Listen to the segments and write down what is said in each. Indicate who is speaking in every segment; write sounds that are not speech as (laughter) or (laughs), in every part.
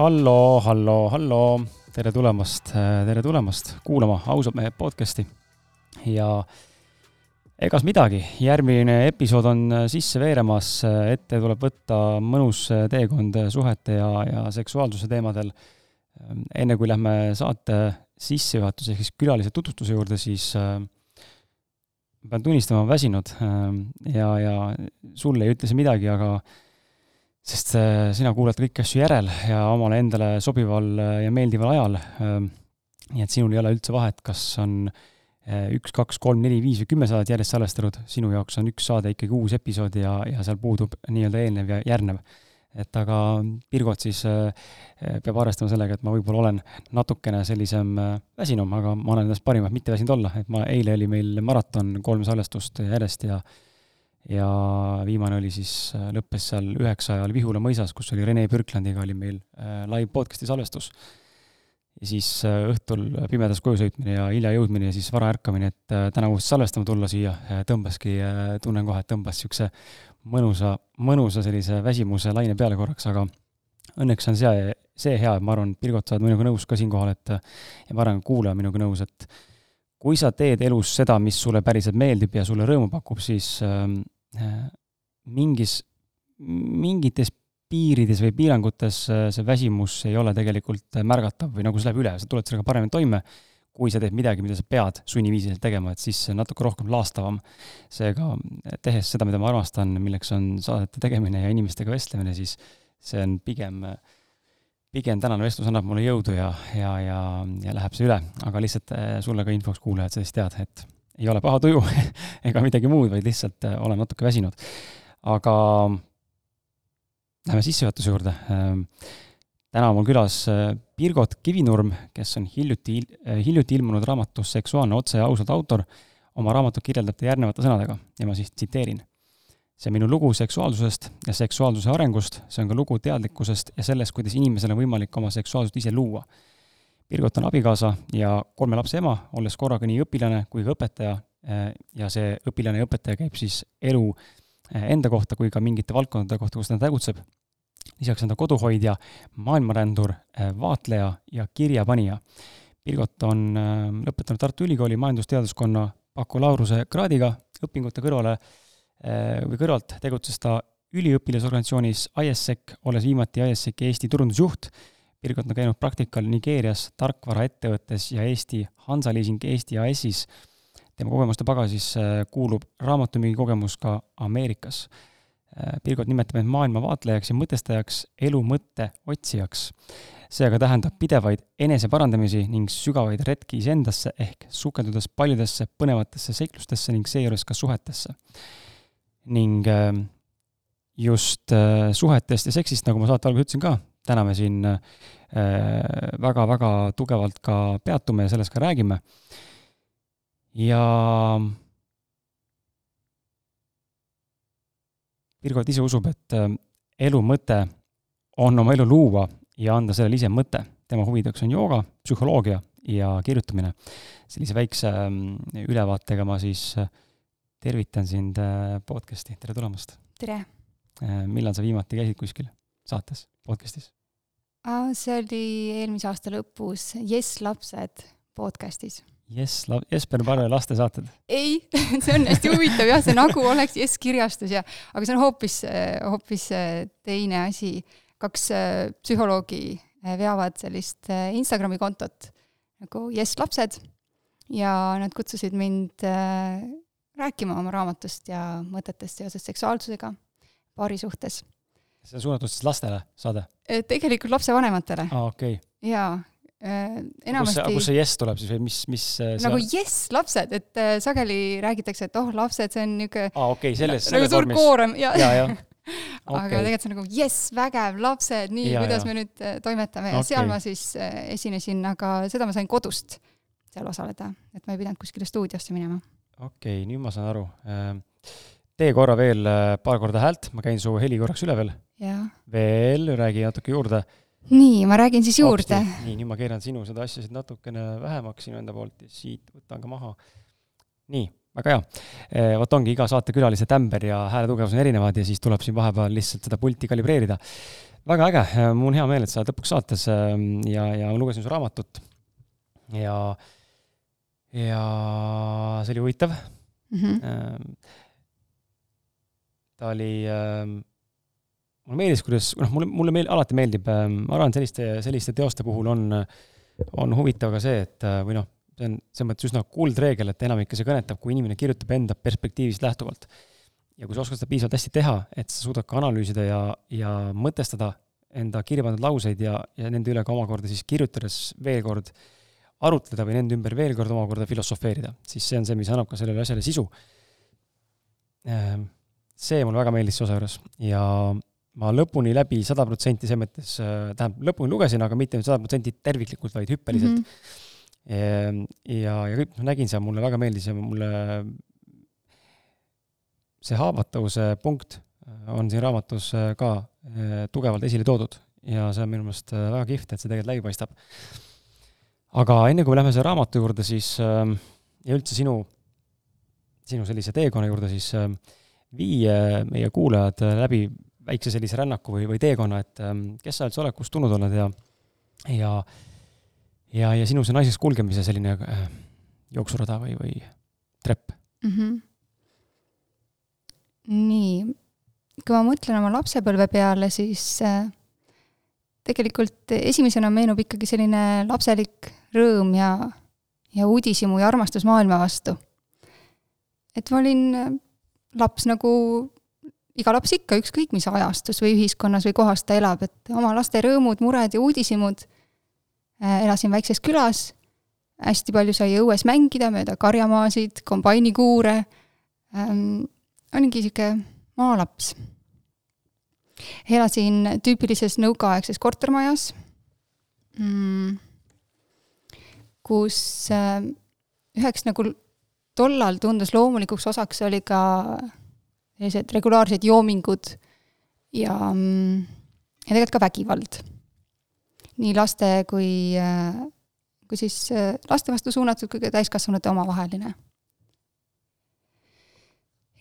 Speaker 1: Hallo, hallo, hallo, tere tulemast, tere tulemast kuulama Ausad mehed podcasti. ja egas midagi, järgmine episood on sisse veeremas, ette tuleb võtta mõnus teekond suhete ja, ja seksuaalsuse teemadel. enne kui lähme saate sissejuhatuse ehk siis külalise tutvustuse juurde, siis äh, pean tunnistama, väsinud ja, ja sulle ei ütle see midagi, aga sest äh, sina kuulad kõiki asju järel ja omale endale sobival äh, ja meeldival ajal. Ähm, nii et sinul ei ole üldse vahet, kas on äh, üks, kaks, kolm, neli, viis või kümme saadet järjest salvestatud, sinu jaoks on üks saade ikkagi uus episood ja, ja seal puudub nii-öelda eelnev ja järgnev. et aga Pirgot siis peab arvestama sellega, et ma võib-olla olen natukene sellisem väsinum, aga ma olen endast parim, et mitte väsinud olla, et ma, eile oli meil maraton, kolm salvestust järjest ja ja viimane oli siis, äh, lõppes seal üheksa ajal Vihula mõisas, kus oli Rene Pürklandiga oli meil äh, live podcast'i salvestus. ja siis äh, õhtul pimedas koju sõitmine ja hilja jõudmine ja siis vara ärkamine, et täna uuesti salvestama tulla siia, tõmbaski, tunnen kohe, et tõmbas niisuguse mõnusa, mõnusa sellise väsimuse laine peale korraks, aga õnneks on see, see hea, et ma arvan, Pirgot, sa oled minuga nõus ka siinkohal, et ja ma arvan, kuulaja on minuga nõus, et kui sa teed elus seda, mis sulle päriselt meeldib ja sulle rõõmu pakub, siis ähm, äh, mingis, mingites piirides või piirangutes äh, see väsimus ei ole tegelikult märgatav või nagu see läheb üle, sa tuled sellega paremini toime, kui sa teed midagi, mida sa pead sunniviisiliselt tegema, et siis see on natuke rohkem laastavam. seega, tehes seda, mida ma armastan, milleks on saadete tegemine ja inimestega vestlemine, siis see on pigem äh, pigem tänane vestlus annab mulle jõudu ja, ja, ja, ja läheb see üle, aga lihtsalt äh, sulle ka infoks, kuulajad, sa siis tead, et ei ole paha tuju (laughs) ega midagi muud, vaid lihtsalt äh, olen natuke väsinud. aga lähme sissejuhatuse juurde. Ähm, täna on mul külas äh, Birgot Kivinurm, kes on hiljuti, hiljuti ilmunud raamatus Seksuaalne otse ja ausalt autor. oma raamatut kirjeldab ta järgnevate sõnadega ja ma siis tsiteerin. See minu lugu seksuaalsusest ja seksuaalsuse arengust, see on ka lugu teadlikkusest ja sellest, kuidas inimesel on võimalik oma seksuaalsust ise luua. Birgot on abikaasa ja kolme lapse ema, olles korraga nii õpilane kui ka õpetaja äh, ja see õpilane ja õpetaja käib siis elu enda kohta kui ka mingite valdkondade kohta, kus ta tegutseb lisaks on ta koduhoidja, maailmarändur, äh, vaatleja ja kirjapanija. Pilgot on lõpetanud Tartu Ülikooli majandusteaduskonna bakalaureuse kraadiga, õpingute kõrvale äh, või kõrvalt tegutses ta üliõpilasorganisatsioonis ISEC, olles viimati ISEC-i Eesti turundusjuht. Pilgot on käinud praktikal Nigeerias tarkvaraettevõttes ja Eesti Hansaleasing Eesti AS-is. tema kogemuste pagasis kuulub raamatumüügi kogemus ka Ameerikas Äh, Pilgot nimetab end maailmavaatlejaks ja mõtestajaks, elu mõtte otsijaks. see aga tähendab pidevaid eneseparandamisi ning sügavaid retki iseendasse ehk sukeldudes paljudesse põnevatesse seiklustesse ning seejuures ka suhetesse. Ning äh, just äh, suhetest ja seksist, nagu ma saate alguses ütlesin ka, täna me siin väga-väga tugevalt ka peatume ja sellest ka räägime. ja Pirgot ise usub, et äh, elu mõte on oma elu luua ja anda sellele ise mõte. tema huvideks on jooga, psühholoogia ja kirjutamine. sellise väikse ähm, ülevaatega ma siis äh, tervitan sind äh, podcasti, tere tulemast!
Speaker 2: tere!
Speaker 1: millal sa viimati käisid kuskil saates, podcastis?
Speaker 2: see oli eelmise aasta lõpus Jess lapsed podcastis
Speaker 1: jess, Jesper Parve lastesaated?
Speaker 2: ei, (laughs) see on hästi huvitav jah, see nagu oleks Jess kirjastus ja, aga see on hoopis, hoopis teine asi. kaks äh, psühholoogi äh, veavad sellist äh, Instagrami kontot nagu Jess lapsed ja nad kutsusid mind rääkima oma raamatust ja mõtetest seoses seksuaalsusega paari suhtes.
Speaker 1: see on suunatud siis lastele, saade?
Speaker 2: tegelikult lapsevanematele.
Speaker 1: aa, okei okay.
Speaker 2: jaa äh, enamasti
Speaker 1: kus see jess tuleb siis või mis, mis
Speaker 2: äh, nagu jess, lapsed, et äh, sageli räägitakse, et oh, lapsed, see on niisugune
Speaker 1: aa ah,, okei okay,, selles,
Speaker 2: nagu
Speaker 1: selles
Speaker 2: suur koorem ja,
Speaker 1: ja, ja. (laughs)
Speaker 2: Okay. aga tegelikult see on nagu jess, vägev, lapsed, nii, kuidas ja. me nüüd äh, toimetame ja okay. seal ma siis äh, esinesin, aga seda ma sain kodust seal osaleda, et ma ei pidanud kuskile stuudiosse minema.
Speaker 1: Okei okay,, nüüd ma saan aru. Ähm, tee korra veel äh, paar korda häält, ma käin su heli korraks üle veel. veel, räägi natuke juurde
Speaker 2: nii, ma räägin siis juurde.
Speaker 1: nii, nüüd ma keeran sinu seda asja siit natukene vähemaks sinu enda poolt ja siit võtan ka maha. nii, väga hea. Eh, vot ongi iga saatekülalise tämber ja hääle tugevus on erinevad ja siis tuleb siin vahepeal lihtsalt seda pulti kalibreerida. väga äge, mul on hea meel, et sa oled lõpuks saates ehm, ja, ja ma lugesin su raamatut ja, ja see oli huvitav mm. -hmm. ta oli äh, mulle meeldis, kuidas, noh, mulle, mulle meel-, alati meeldib, ähm, ma arvan, selliste, selliste teoste puhul on, on huvitav ka see, et äh, või noh, see on selles mõttes üsna kuldreegel, et enamikku see kõnetab, kui inimene kirjutab enda perspektiivist lähtuvalt. ja kui sa oskad seda piisavalt hästi teha, et sa suudad ka analüüsida ja, ja mõtestada enda kirja pandud lauseid ja, ja nende üle ka omakorda siis kirjutades veel kord arutleda või nende ümber veel kord omakorda filosofeerida, siis see on see, mis annab ka sellele asjale sisu. Ähm, see mulle väga meeldis see osa juures ja ma lõpuni läbi sada protsenti selles mõttes, äh, tähendab, lõpuni lugesin, aga mitte sada protsenti terviklikult, vaid hüppeliselt mm. -hmm. ja, ja kõik, noh, nägin seal, mulle väga meeldis ja mulle see haavatavuse punkt on siin raamatus äh, ka äh, tugevalt esile toodud ja see on minu meelest väga kihvt, et see tegelikult läbi paistab. Aga enne kui me läheme selle raamatu juurde, siis ähm, ja üldse sinu, sinu sellise teekonna juurde, siis ähm, vii meie kuulajad läbi väikse sellise rännaku või, või teekonna, et ähm, kes sa üldse oled, kust tulnud oled ja, ja, ja, ja sinu see naiseks kulgemise selline äh, jooksurada või, või trepp mm. -hmm.
Speaker 2: nii, kui ma mõtlen oma lapsepõlve peale, siis äh, tegelikult esimesena meenub ikkagi selline lapselik rõõm ja, ja uudishimu ja armastus maailma vastu. et ma olin äh, laps nagu iga laps ikka, ükskõik mis ajastus või ühiskonnas või kohas ta elab, et oma laste rõõmud, mured ja uudishimud. Äh, elasin väikses külas, hästi palju sai õues mängida mööda karjamaasid, kombainikuure ähm,. olingi sihuke maalaps. elasin tüüpilises nõukaaegses kortermajas mm,, kus äh, üheks nagu tollal tundus loomulikuks osaks oli ka sellised regulaarsed joomingud ja, mm, ja tegelikult ka vägivald. nii laste kui, äh, kui siis äh, laste vastu suunatud kui ka täiskasvanute omavaheline.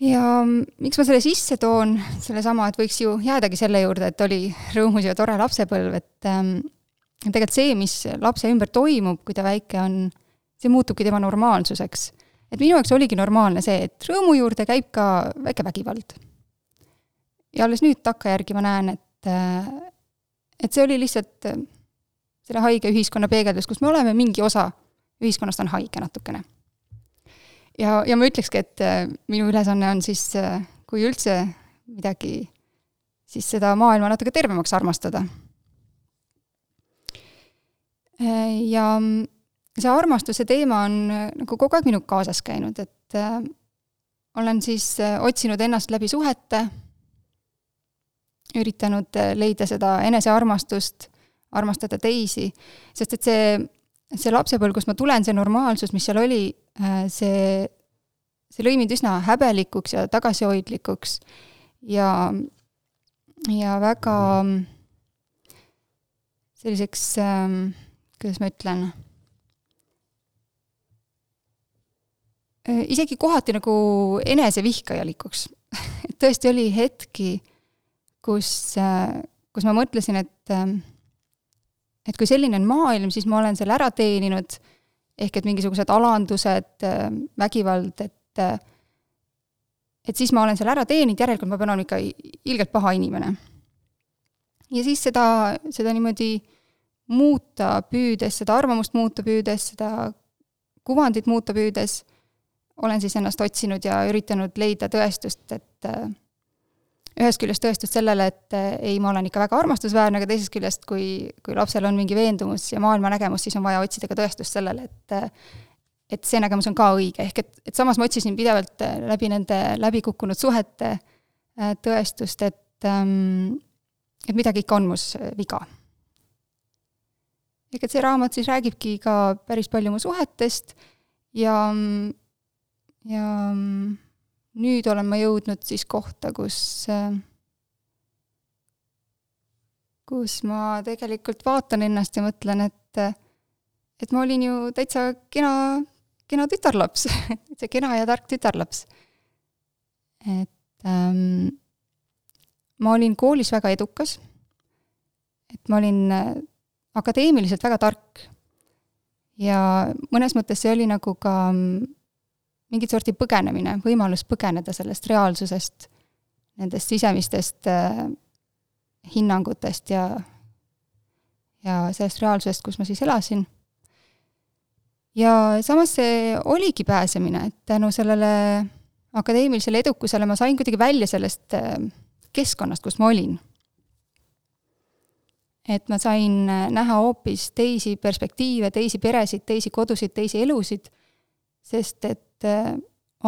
Speaker 2: ja mm, miks ma selle sisse toon, sellesama, et võiks ju jäädagi selle juurde, et oli rõõmus ja tore lapsepõlv, et ähm, tegelikult see, mis lapse ümber toimub, kui ta väike on, see muutubki tema normaalsuseks et minu jaoks oligi normaalne see, et rõõmu juurde käib ka väike vägivald. ja alles nüüd takkajärgi ma näen, et, äh, et see oli lihtsalt äh, selle haige ühiskonna peegeldus, kus me oleme, mingi osa ühiskonnast on haige natukene. ja, ja ma ütlekski, et äh, minu ülesanne on siis, kui üldse midagi, siis seda maailma natuke tervemaks armastada. Ja see armastuse teema on äh, nagu kogu aeg minuga kaasas käinud, et äh, olen siis äh, otsinud ennast läbi suhete, üritanud äh, leida seda enesearmastust, armastada teisi, sest et see, see lapsepõlv, kust ma tulen, see normaalsus, mis seal oli äh,, see, see lõi mind üsna häbelikuks ja tagasihoidlikuks ja, ja väga selliseks äh,, kuidas ma ütlen? Äh, isegi kohati nagu enesevihkajalikuks. (laughs) Tõesti oli hetki, kus, äh, kus ma mõtlesin, et äh, et kui selline on maailm, siis ma olen selle ära teeninud, ehk et mingisugused alandused, vägivald, et et siis ma olen selle ära teeninud, järelikult ma pean olema ikka ilgelt paha inimene. ja siis seda, seda niimoodi muuta püüdes, seda arvamust muuta püüdes, seda kuvandit muuta püüdes olen siis ennast otsinud ja üritanud leida tõestust, et äh, ühest küljest tõestust sellele, et äh, ei, ma olen ikka väga armastusväärne, aga teisest küljest, kui, kui lapsel on mingi veendumus ja maailmanägemus, siis on vaja otsida ka tõestust sellele, et äh, et see nägemus on ka õige, ehk et, et samas ma otsisin pidevalt läbi nende läbikukkunud suhete tõestust, et ähm, et midagi ikka on mus viga. Ehk et see raamat siis räägibki ka päris palju mu suhetest ja ja nüüd olen ma jõudnud siis kohta, kus, kus ma tegelikult vaatan ennast ja mõtlen, et, et ma olin ju täitsa kena, kena tütarlaps (laughs) see kena ja tark tütarlaps. et ähm, ma olin koolis väga edukas, et ma olin akadeemiliselt väga tark ja mõnes mõttes see oli nagu ka mm, mingit sorti põgenemine, võimalus põgeneda sellest reaalsusest, nendest sisemistest äh, hinnangutest ja, ja sellest reaalsusest, kus ma siis elasin. ja samas see oligi pääsemine, et tänu sellele akadeemilisele edukusele ma sain kuidagi välja sellest äh, keskkonnast, kus ma olin. Et ma sain äh, näha hoopis teisi perspektiive, teisi peresid, teisi kodusid, teisi elusid, sest et äh,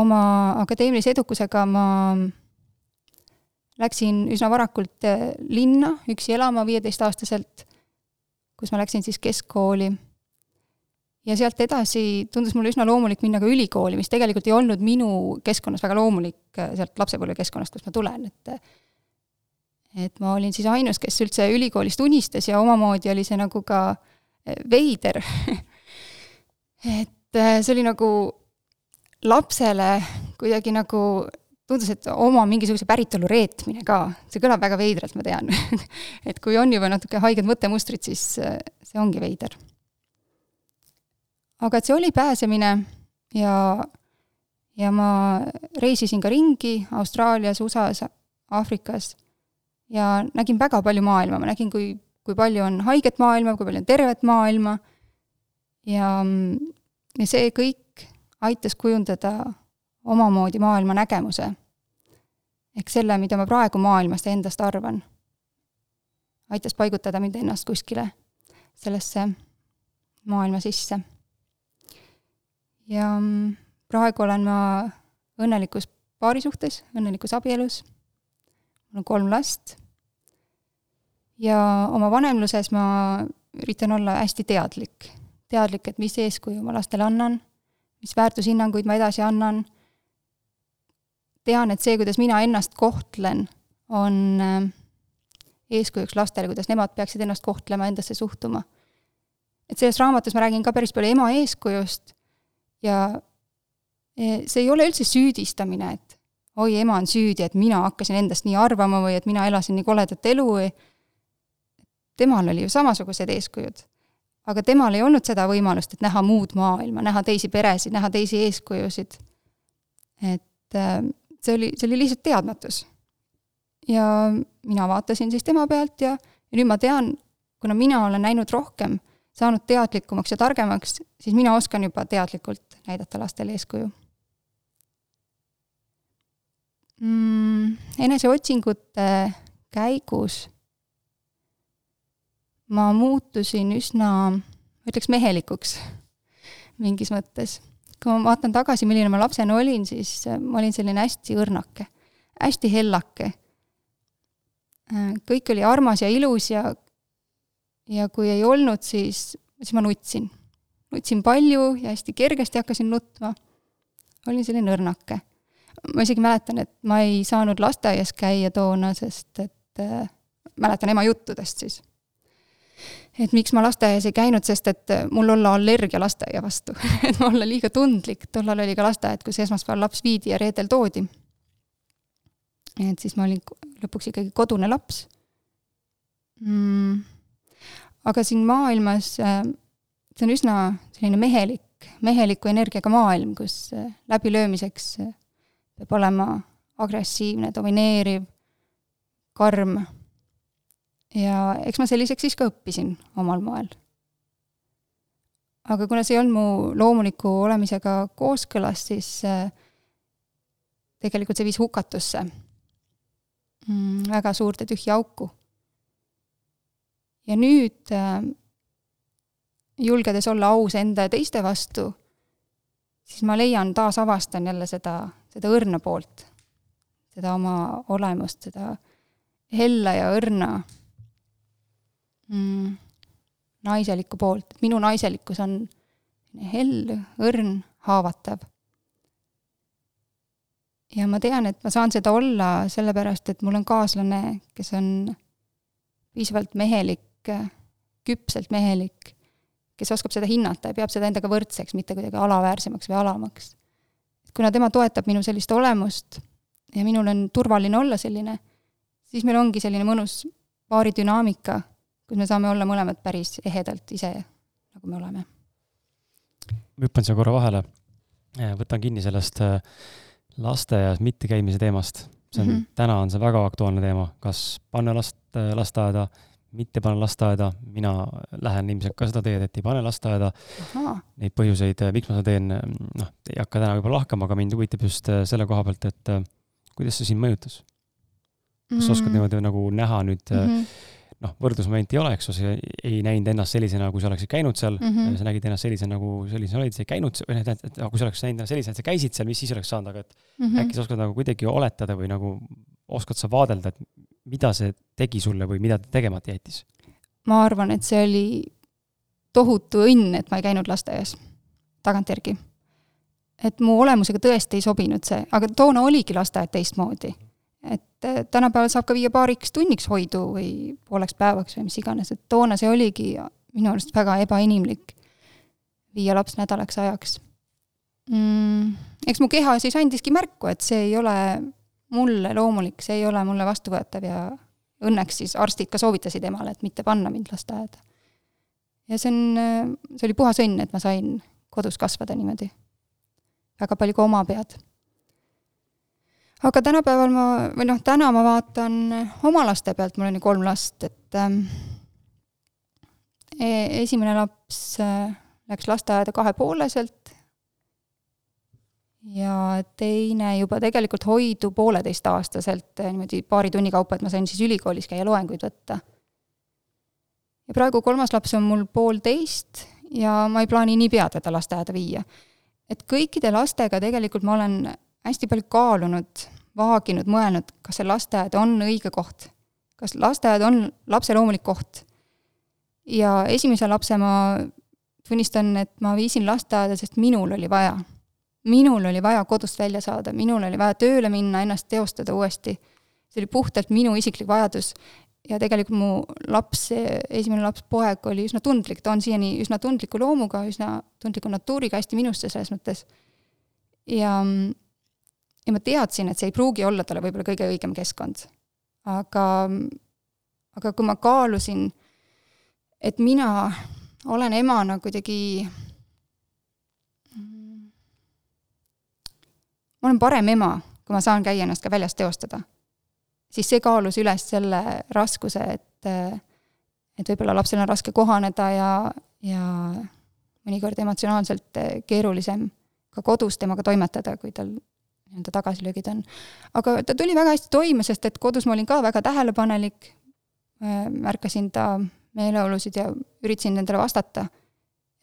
Speaker 2: oma akadeemilise edukusega ma läksin üsna varakult äh, linna üksi elama viieteistaastaselt, kus ma läksin siis keskkooli. ja sealt edasi tundus mulle üsna loomulik minna ka ülikooli, mis tegelikult ei olnud minu keskkonnas väga loomulik, sealt lapsepõlvekeskkonnast, kust ma tulen, et et ma olin siis ainus, kes üldse ülikoolist unistas ja omamoodi oli see nagu ka veider. (laughs) Et see oli nagu lapsele kuidagi nagu tundus, et oma mingisuguse päritolu reetmine ka, see kõlab väga veidralt, ma tean. (laughs) Et kui on juba natuke haiged mõttemustrid, siis äh, see ongi veider. aga et see oli pääsemine ja, ja ma reisisin ka ringi Austraalias, USA-s, Aafrikas ja nägin väga palju maailma, ma nägin, kui, kui palju on haiget maailma, kui palju on tervet maailma ja, ja see kõik aitas kujundada omamoodi maailmanägemuse. ehk selle, mida ma praegu maailmast ja endast arvan. aitas paigutada mind ennast kuskile sellesse maailma sisse. ja praegu olen ma õnnelikus paarisuhtes, õnnelikus abielus, mul on kolm last ja oma vanemluses ma üritan olla hästi teadlik. teadlik, et mis eeskuju ma lastele annan, mis väärtushinnanguid ma edasi annan, tean, et see, kuidas mina ennast kohtlen, on äh, eeskujuks lastele, kuidas nemad peaksid ennast kohtlema, endasse suhtuma. et selles raamatus ma räägin ka päris palju ema eeskujust ja e, see ei ole üldse süüdistamine, et oi, ema on süüdi, et mina hakkasin endast nii arvama või et mina elasin nii koledat elu või temal oli ju samasugused eeskujud. aga temal ei olnud seda võimalust, et näha muud maailma, näha teisi peresid, näha teisi eeskujusid. et äh, see oli, see oli lihtsalt teadmatus. ja mina vaatasin siis tema pealt ja, ja nüüd ma tean, kuna mina olen näinud rohkem, saanud teadlikumaks ja targemaks, siis mina oskan juba teadlikult näidata lastele eeskuju mm,. eneseotsingute käigus ma muutusin üsna, ma ütleks mehelikuks mingis mõttes. kui ma vaatan tagasi, milline ma lapsena olin, siis äh, ma olin selline hästi õrnake, hästi hellake. Äh, kõik oli armas ja ilus ja, ja kui ei olnud, siis, siis ma nutsin. nutsin palju ja hästi kergesti hakkasin nutma. olin selline õrnake. ma isegi mäletan, et ma ei saanud lasteaias käia toona, sest et äh, mäletan ema juttudest siis et miks ma lasteaias ei käinud, sest et mul olla allergia lasteaia vastu (laughs) et ma olla liiga tundlik, tollal oli ka lasteaed, kus esmaspäeval laps viidi ja reedel toodi. et siis ma olin lõpuks ikkagi kodune laps. Mm.. aga siin maailmas, äh, see on üsna selline mehelik, meheliku energiaga maailm, kus äh, läbilöömiseks äh, peab olema agressiivne, domineeriv, karm ja eks ma selliseks siis ka õppisin omal moel. aga kuna see ei olnud mu loomuliku olemisega kooskõlas, siis äh, tegelikult see viis hukatusse mm,, väga suurde tühja auku. ja nüüd äh, julgedes olla aus enda ja teiste vastu, siis ma leian, taasavastan jälle seda, seda õrna poolt, seda oma olemust, seda hella ja õrna mm, naiselikku poolt, minu naiselikkus on hell, õrn, haavatav. ja ma tean, et ma saan seda olla sellepärast, et mul on kaaslane, kes on piisavalt mehelik, küpselt mehelik, kes oskab seda hinnata ja peab seda endaga võrdseks, mitte kuidagi alaväärsemaks või alamaks. kuna tema toetab minu sellist olemust ja minul on turvaline olla selline, siis meil ongi selline mõnus paaridünaamika kus me saame olla mõlemad päris ehedalt ise, nagu me oleme.
Speaker 1: ma hüppan siia korra vahele. võtan kinni sellest äh, lasteaias mittekäimise teemast. see on mm, -hmm. täna on see väga aktuaalne teema, kas panna last äh, lasteaeda, mitte panna lasteaeda, mina lähen ilmselt ka seda teed, et ei pane lasteaeda. Neid põhjuseid, äh, miks ma seda teen, noh, ei hakka täna võib-olla lahkama, aga mind huvitab just selle koha pealt, et kuidas see sind mõjutas? kas mm sa oskad niimoodi nagu näha nüüd mm -hmm noh, võrdlusmomenti ei ole, eks ju, sa ei näinud ennast sellisena, kui sa oleksid käinud seal mm, -hmm. sa nägid ennast sellisena, nagu sellisena olid, sa ei käinud, või noh, et, et kui sa oleks näinud ennast sellisena, et sa käisid seal, mis siis oleks saanud, aga et mm -hmm. äkki sa oskad nagu kuidagi oletada või nagu oskad sa vaadelda, et mida see tegi sulle või mida ta tegemata jättis?
Speaker 2: ma arvan, et see oli tohutu õnn, et ma ei käinud lasteaias, tagantjärgi. et mu olemusega tõesti ei sobinud see, aga toona oligi lasteaed teistmoodi et äh, tänapäeval saab ka viia paariks tunniks hoidu või pooleks päevaks või mis iganes, et toona see oligi minu arust väga ebainimlik viia laps nädalaks ajaks mm,. eks mu keha siis andiski märku, et see ei ole mulle loomulik, see ei ole mulle vastuvõetav ja õnneks siis arstid ka soovitasid emale, et mitte panna mind lasteaeda. ja see on, see oli puhas õnn, et ma sain kodus kasvada niimoodi. väga palju ka oma pead aga tänapäeval ma, või noh, täna ma vaatan oma laste pealt, mul on ju kolm last, et ähm, esimene laps äh, läks lasteaeda kahepooleselt ja teine juba tegelikult hoidu pooleteistaastaselt äh, niimoodi paari tunni kaupa, et ma sain siis ülikoolis käia loenguid võtta. ja praegu kolmas laps on mul poolteist ja ma ei plaani niipea teda lasteaeda viia. et kõikide lastega tegelikult ma olen hästi palju kaalunud, vaaginud, mõelnud, kas see lasteaed on õige koht. kas lasteaed on lapse loomulik koht. ja esimese lapse ma tunnistan, et ma viisin lasteaeda, sest minul oli vaja. minul oli vaja kodust välja saada, minul oli vaja tööle minna, ennast teostada uuesti. see oli puhtalt minu isiklik vajadus ja tegelikult mu laps, esimene laps, poeg oli üsna tundlik, ta on siiani üsna tundliku loomuga, üsna tundliku natuuriga, hästi minusse selles mõttes. ja, ja ma teadsin, et see ei pruugi olla talle võib-olla kõige õigem keskkond. aga, aga kui ma kaalusin, et mina olen emana kuidagi ma olen parem ema, kui ma saan käia ennast ka väljas teostada siis see kaalus üles selle raskuse, et, et võib-olla lapsel on raske kohaneda ja, ja mõnikord emotsionaalselt keerulisem ka kodus temaga toimetada, kui tal nii-öelda tagasilöögid on. aga ta tuli väga hästi toime, sest et kodus ma olin ka väga tähelepanelik, märkasin ta meeleolusid ja üritasin nendele vastata.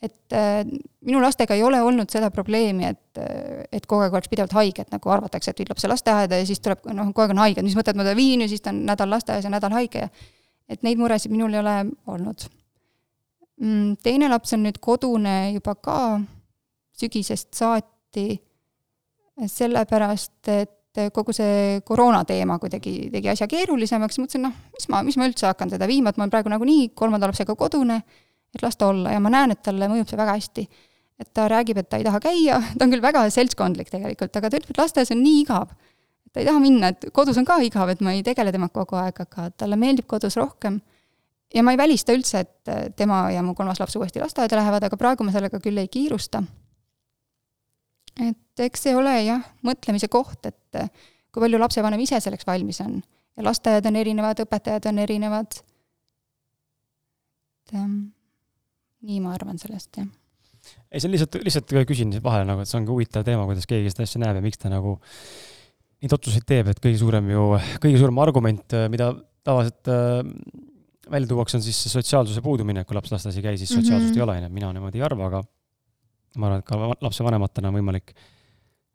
Speaker 2: Et äh, minu lastega ei ole olnud seda probleemi, et, et kogu aeg oleks pidevalt haiged, nagu arvatakse, et viid lapse lasteaeda ja siis tuleb, noh, kogu aeg on haige, mis mõtet ma ta viin ja siis ta on nädal lasteaias ja nädal haige. Ja et neid muresid minul ei ole olnud. Mm, teine laps on nüüd kodune juba ka. Sügisest saati, sellepärast et kogu see koroona teema kuidagi tegi asja keerulisemaks, mõtlesin, noh, mis ma, mis ma üldse hakkan teda viima, et ma olen praegu nagunii kolmanda lapsega kodune et las ta olla ja ma näen, et talle mõjub see väga hästi. et ta räägib, et ta ei taha käia, (laughs) ta on küll väga seltskondlik tegelikult, aga ta ütleb, et lasteaias on nii igav. ta ei taha minna, et kodus on ka igav, et ma ei tegele temaga kogu aeg, aga talle meeldib kodus rohkem. ja ma ei välista üldse, et tema ja mu kolmas laps uuesti lasteaeda lähevad, aga praegu ma sellega küll ei kiirusta. Et eks see ole jah, mõtlemise koht, et kui palju lapsevanem ise selleks valmis on. ja lasteaiad on erinevad, õpetajad on erinevad. et nii ma arvan sellest, jah.
Speaker 1: ei, see on lihtsalt, lihtsalt küsin vahele nagu, et see on ka huvitav teema, kuidas keegi seda asja näeb ja miks ta nagu neid otsuseid teeb, et kõige suurem ju, kõige suurem argument, mida tavaliselt äh, välja tuuakse, on siis see sotsiaalsuse puudumine, kui laps lasteaias ei käi, siis sotsiaalsust mm -hmm. ei ole, onju, mina niimoodi ei arva, aga ma arvan, et ka lapsevanematena on võimalik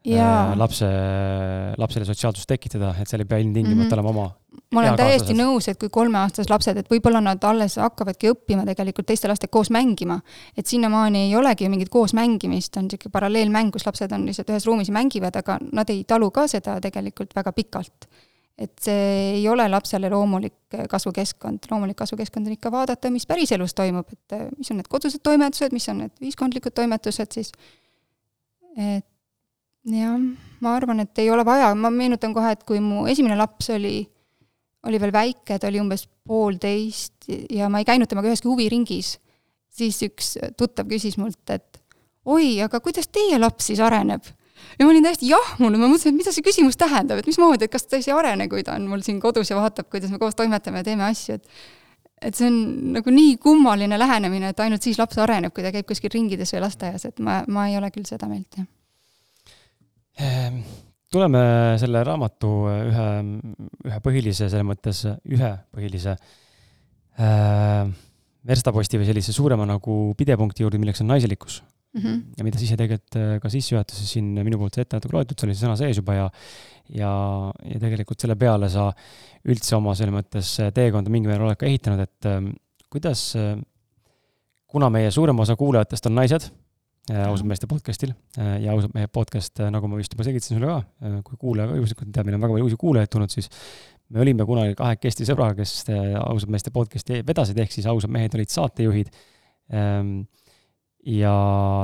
Speaker 1: ja. Äh, lapse, lapsele sotsiaalsust tekitada, et seal ei pea ilmtingimata mm -hmm. olema oma
Speaker 2: ma olen täiesti nõus, et kui kolmeaastased lapsed, et võib-olla nad alles hakkavadki õppima tegelikult teiste lastega koos mängima. et sinnamaani ei olegi ju mingit koos mängimist, on niisugune paralleelmäng, kus lapsed on lihtsalt ühes ruumis ja mängivad, aga nad ei talu ka seda tegelikult väga pikalt. Et see ei ole lapsele loomulik kasvukeskkond, loomulik kasvukeskkond on ikka vaadata, mis päriselus toimub, et mis on need kodused toimetused, mis on need ühiskondlikud toimetused siis, et jah, ma arvan, et ei ole vaja, ma meenutan kohe, et kui mu esimene laps oli, oli veel väike, ta oli umbes poolteist ja ma ei käinud temaga üheski huviringis, siis üks tuttav küsis mult, et oi, aga kuidas teie laps siis areneb? Ja ma olin täiesti jahmunud, ma mõtlesin, et mida see küsimus tähendab, et mismoodi, et kas ta ei arene, kui ta on mul siin kodus ja vaatab, kuidas me koos toimetame ja teeme asju, et et see on nagu nii kummaline lähenemine, et ainult siis laps areneb, kui ta käib kuskil ringides või lasteaias, et ma, ma ei ole küll seda meelt, jah.
Speaker 1: Ehm, tuleme selle raamatu ühe, ühe põhilise, selles mõttes ühe põhilise äh, verstaposti või sellise suurema nagu pidepunkti juurde, milleks on naiselikkus mm. -hmm. ja mida sa ise tegelikult äh, ka sissejuhatuses siin minu poolt ette natuke loetud, see oli see sõna sees juba ja ja, ja tegelikult selle peale sa üldse oma selles mõttes teekonda mingil määral oled ka ehitanud, et äh, kuidas, kuna meie suurem osa kuulajatest on naised Äh, ausad meeste podcastil äh, ja ausad mehed podcast, äh, nagu ma vist juba selgitasin sulle ka, kui kuulaja ka juhuslikult teab, meil on väga palju uusi kuulajaid tulnud, siis me olime kunagi kahekesti sõbraga, kes ausad meeste podcast'i vedasid, ehk siis ausad mehed olid saatejuhid. Ähm, ja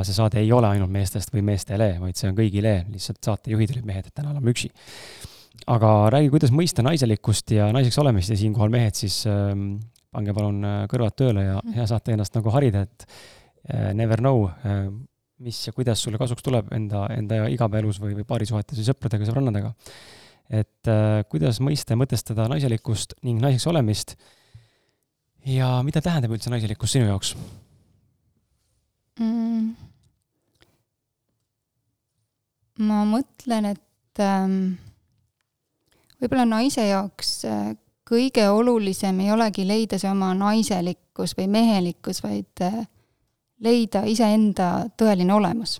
Speaker 1: see saade ei ole ainult meestest või meestele, vaid see on kõigile, lihtsalt saatejuhid olid mehed, et täna oleme üksi. aga räägi, kuidas mõista naiselikkust ja naiseks olemist ja siinkohal mehed siis ähm, pange palun kõrvad tööle ja, ja saate ennast nagu harida, et never know, mis ja kuidas sulle kasuks tuleb enda, enda igapäevaelus või, või paarisuhetes või sõpradega, sõbrannadega. et äh, kuidas mõista ja mõtestada naiselikkust ning naiseks olemist ja mida tähendab üldse naiselikkus sinu jaoks
Speaker 2: mm.? ma mõtlen, et ähm, võib-olla naise jaoks äh, kõige olulisem ei olegi leida see oma naiselikkus või mehelikkus, vaid äh, leida iseenda tõeline olemus.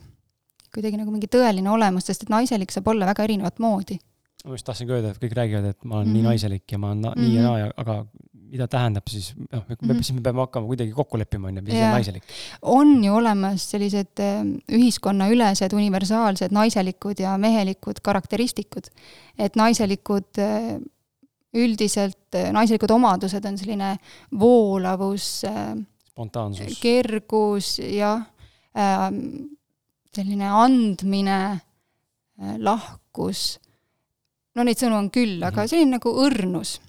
Speaker 2: kuidagi nagu mingi tõeline olemus, sest et naiselik saab olla väga erinevat moodi.
Speaker 1: ma just tahtsingi öelda, et kõik räägivad, et ma olen mm -hmm. nii
Speaker 2: Mhm.
Speaker 1: naiselik ja ma olen na-
Speaker 2: Mhm.
Speaker 1: nii ja naa ja, aga mida tähendab siis, noh, me siis me peame hakkama kuidagi kokku leppima, on ju, mis on
Speaker 2: Jaa.
Speaker 1: naiselik.
Speaker 2: on ju olemas sellised eh, ühiskonnaülesed universaalsed naiselikud ja mehelikud karakteristikud. et naiselikud eh, üldiselt, eh, naiselikud omadused on selline voolavus,
Speaker 1: spontaansus.
Speaker 2: kergus, jah, selline andmine, lahkus, no neid sõnu on küll, aga
Speaker 1: Mhm.
Speaker 2: selline nagu õrnus.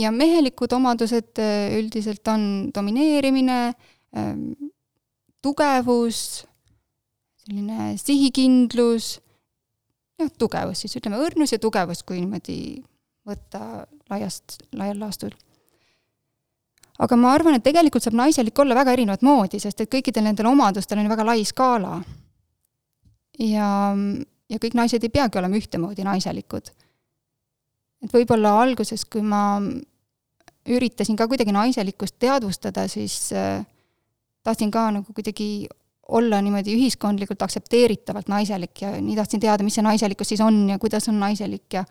Speaker 2: Ja mehelikud omadused eh, üldiselt on domineerimine, tugevus, selline sihikindlus, jah, tugevus siis, ütleme õrnus ja tugevus, kui niimoodi võtta laiast, laial laastul aga ma arvan, et tegelikult saab naiselik olla väga erinevat moodi, sest et kõikidel nendel omadustel on ju väga lai skaala. ja, ja kõik naised ei peagi olema ühtemoodi naiselikud. Et võib-olla alguses, kui ma üritasin ka kuidagi naiselikkust teadvustada, siis äh, tahtsin ka nagu kuidagi olla niimoodi ühiskondlikult aktsepteeritavalt naiselik ja nii tahtsin teada, mis see naiselikkus siis on ja kuidas on naiselik ja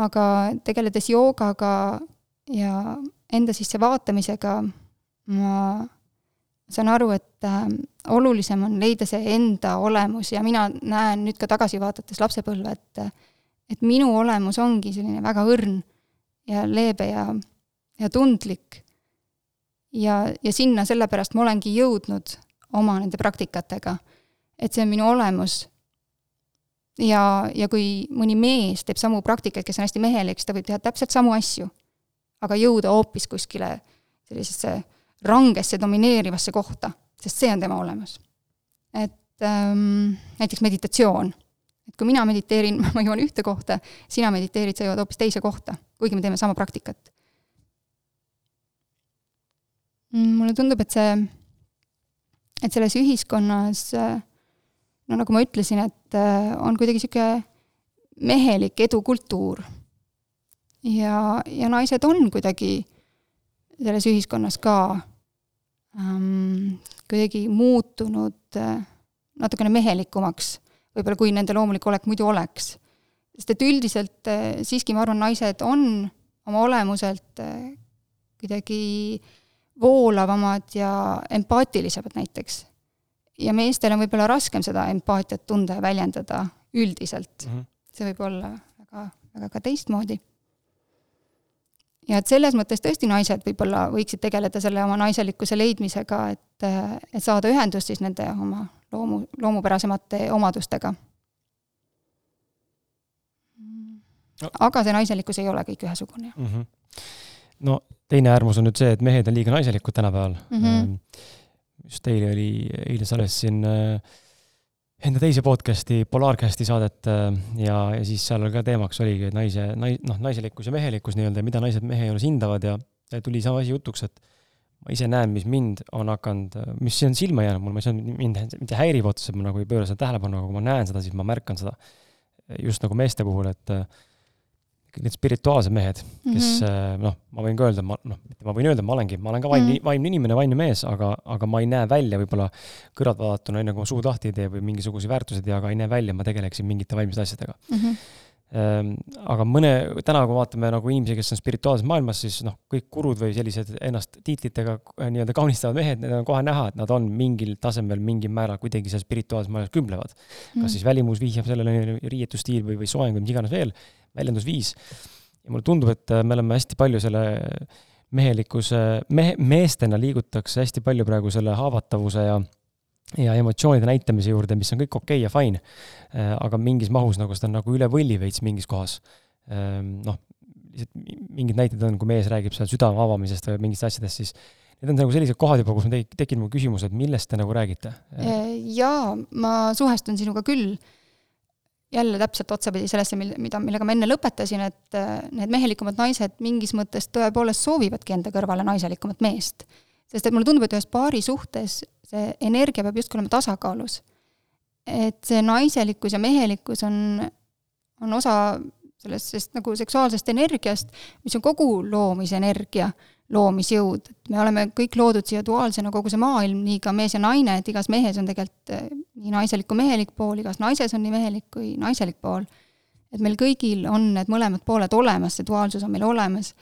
Speaker 2: aga tegeledes joogaga ja enda sisse vaatamisega ma saan aru, et äh, olulisem on leida see enda olemus ja mina näen nüüd ka tagasi vaadates lapsepõlve, et et minu olemus ongi selline väga õrn ja leebe ja, ja tundlik. ja, ja sinna sellepärast ma olengi jõudnud oma nende praktikatega. et see on minu olemus. ja, ja kui mõni mees teeb samu praktikaid, kes on hästi mehelik, siis ta võib teha täpselt samu asju aga jõuda hoopis kuskile sellisesse rangesse domineerivasse kohta, sest see on tema olemus. et ähm, näiteks meditatsioon. Kui mina mediteerin, (laughs) ma jõuan ühte kohta, sina mediteerid, sa jõuad hoopis teise kohta, kuigi me teeme sama praktikat. mulle tundub, et see, et selles ühiskonnas no nagu ma ütlesin, et on kuidagi niisugune mehelik edukultuur ja, ja naised on kuidagi selles ühiskonnas ka ähm, kuidagi muutunud äh, natukene mehelikumaks, võib-olla kui nende loomulik olek muidu oleks. sest et üldiselt äh, siiski ma arvan, naised on oma olemuselt äh, kuidagi voolavamad ja empaatilisemad näiteks. ja meestel on võib-olla raskem seda empaatiat tunda ja väljendada üldiselt mm. -hmm. see võib olla väga, väga ka teistmoodi ja et selles mõttes tõesti naised võib-olla võiksid tegeleda selle oma naiselikkuse leidmisega, et, et saada ühendust siis nende oma loomu, loomupärasemate omadustega. aga see naiselikkus ei ole kõik ühesugune
Speaker 1: mm. -hmm. no teine äärmus on nüüd see, et mehed on liiga naiselikud tänapäeval mm. -hmm. just eile oli, eile salvestasin äh, enda teise podcast'i, Polaarcasti saadet ja, ja siis seal ka teemaks oligi naise, nai-, noh, naiselikkus ja mehelikkus nii-öelda ja mida naised mehe juures hindavad ja, ja tuli sama asi jutuks, et ma ise näen, mis mind on hakanud, mis on silma jäänud mul, ma ei saa, mind mitte häirib otseselt, ma nagu ei pööra seda tähelepanu, aga kui ma näen seda, siis ma märkan seda. just nagu meeste puhul, et kõik need spirituaalsed mehed, kes mm -hmm. noh, ma võin ka öelda, ma noh, ma võin öelda, ma olengi, ma olen ka vaimne mm, -hmm. vaimne inimene, vaimne mees, aga, aga ma ei näe välja võib-olla kõrvalt vaadatuna, enne kui ma suud lahti ei tee või mingisuguseid väärtusi ei tea, aga ei näe välja, ma tegeleksin mingite vaimsete asjadega mm. -hmm. Aga mõne, täna kui vaatame nagu inimesi, kes on spirituaalses maailmas, siis noh, kõik gurud või sellised ennast tiitlitega nii-öelda kaunistavad mehed, need on kohe näha, et nad on mingil tasemel, mingil määral kuidagi seal spirituaalses maailmas kümblevad mm. kas siis välimus vihjab sellele, riietusstiil või, või soeng või mis iganes veel väljendusviis. ja mulle tundub, et me oleme hästi palju selle mehelikkuse, mehe, meestena liigutakse hästi palju praegu selle haavatavuse ja ja emotsioonide näitamise juurde, mis on kõik okei okay ja fine. aga mingis mahus nagu seda on nagu üle võlli veits mingis kohas. noh, lihtsalt mingid näited on, kui mees räägib seal südame avamisest või mingitest asjadest, siis need on nagu sellised kohad juba, kus on tekkinud mu küsimus, et millest te nagu räägite?
Speaker 2: jaa, ma suhestun sinuga küll jälle täpselt otsapidi sellesse, mida, millega ma enne lõpetasin, et need mehelikumad naised mingis mõttes tõepoolest soovivadki enda kõrvale naiselikumat meest. sest et mulle tundub, et ühes paari suhtes see energia peab justkui olema tasakaalus. et see naiselikkus ja mehelikkus on, on osa sellest, nagu seksuaalsest energiast, mis on kogu loomisenergia, loomisjõud, et me oleme kõik loodud siia duaalsena, kogu see maailm, nii ka mees ja naine, et igas mehes on tegelikult nii naiselik kui mehelik pool, igas naises on nii mehelik kui naiselik pool. et meil kõigil on need mõlemad pooled olemas, see duaalsus on meil olemas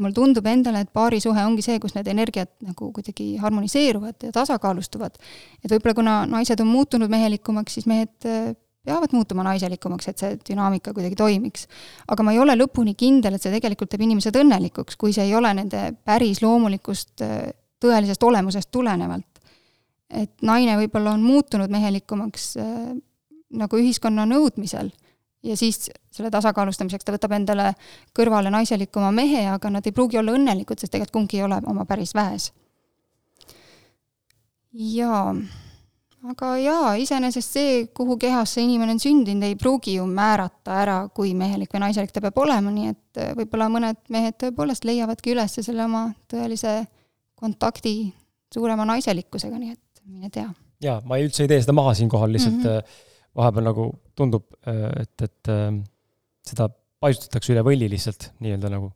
Speaker 2: mulle tundub endale, et paarisuhe ongi see, kus need energiat nagu kuidagi harmoniseeruvad ja tasakaalustuvad. et võib-olla kuna naised on muutunud mehelikumaks, siis mehed äh, peavad muutuma naiselikumaks, et see dünaamika kuidagi toimiks. aga ma ei ole lõpuni kindel, et see tegelikult teeb inimesed õnnelikuks, kui see ei ole nende päris loomulikust äh, tõelisest olemusest tulenevalt. et naine võib-olla on muutunud mehelikumaks äh, nagu ühiskonna nõudmisel ja siis selle tasakaalustamiseks ta võtab endale kõrvale naiselikuma mehe, aga nad ei pruugi olla õnnelikud, sest tegelikult kumbki ei ole oma päris väes. jaa, aga jaa, iseenesest see, kuhu kehas see inimene on sündinud, ei pruugi ju määrata ära, kui mehelik või naiselik ta peab olema, nii et äh, võib-olla mõned mehed tõepoolest leiavadki üles selle oma tõelise kontakti suurema naiselikkusega, nii et mine tea.
Speaker 1: jaa, ma ei, üldse ei tee seda maha siinkohal, lihtsalt mm -hmm vahepeal nagu tundub, äh, et, et äh, seda paisutatakse üle võlli lihtsalt nii-öelda nagu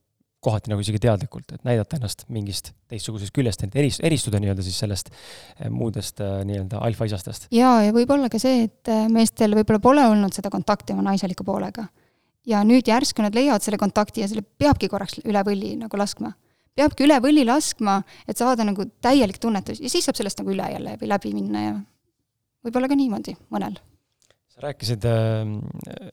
Speaker 1: kohati nagu isegi teadlikult, et näidata ennast mingist teistsugusest küljest, et eris-, eristuda nii-öelda siis sellest äh, muudest nii-öelda alfaisastest.
Speaker 2: jaa, ja võib-olla ka see, et meestel võib-olla pole olnud seda kontakti oma naiseliku poolega. ja nüüd järsku nad leiavad selle kontakti ja selle peabki korraks üle võlli nagu laskma. peabki üle võlli laskma, et saada nagu täielik tunnetus ja siis saab sellest nagu üle jälle või läbi minna ja võib-olla ka niimoodi mõnel
Speaker 1: sa rääkisid äh,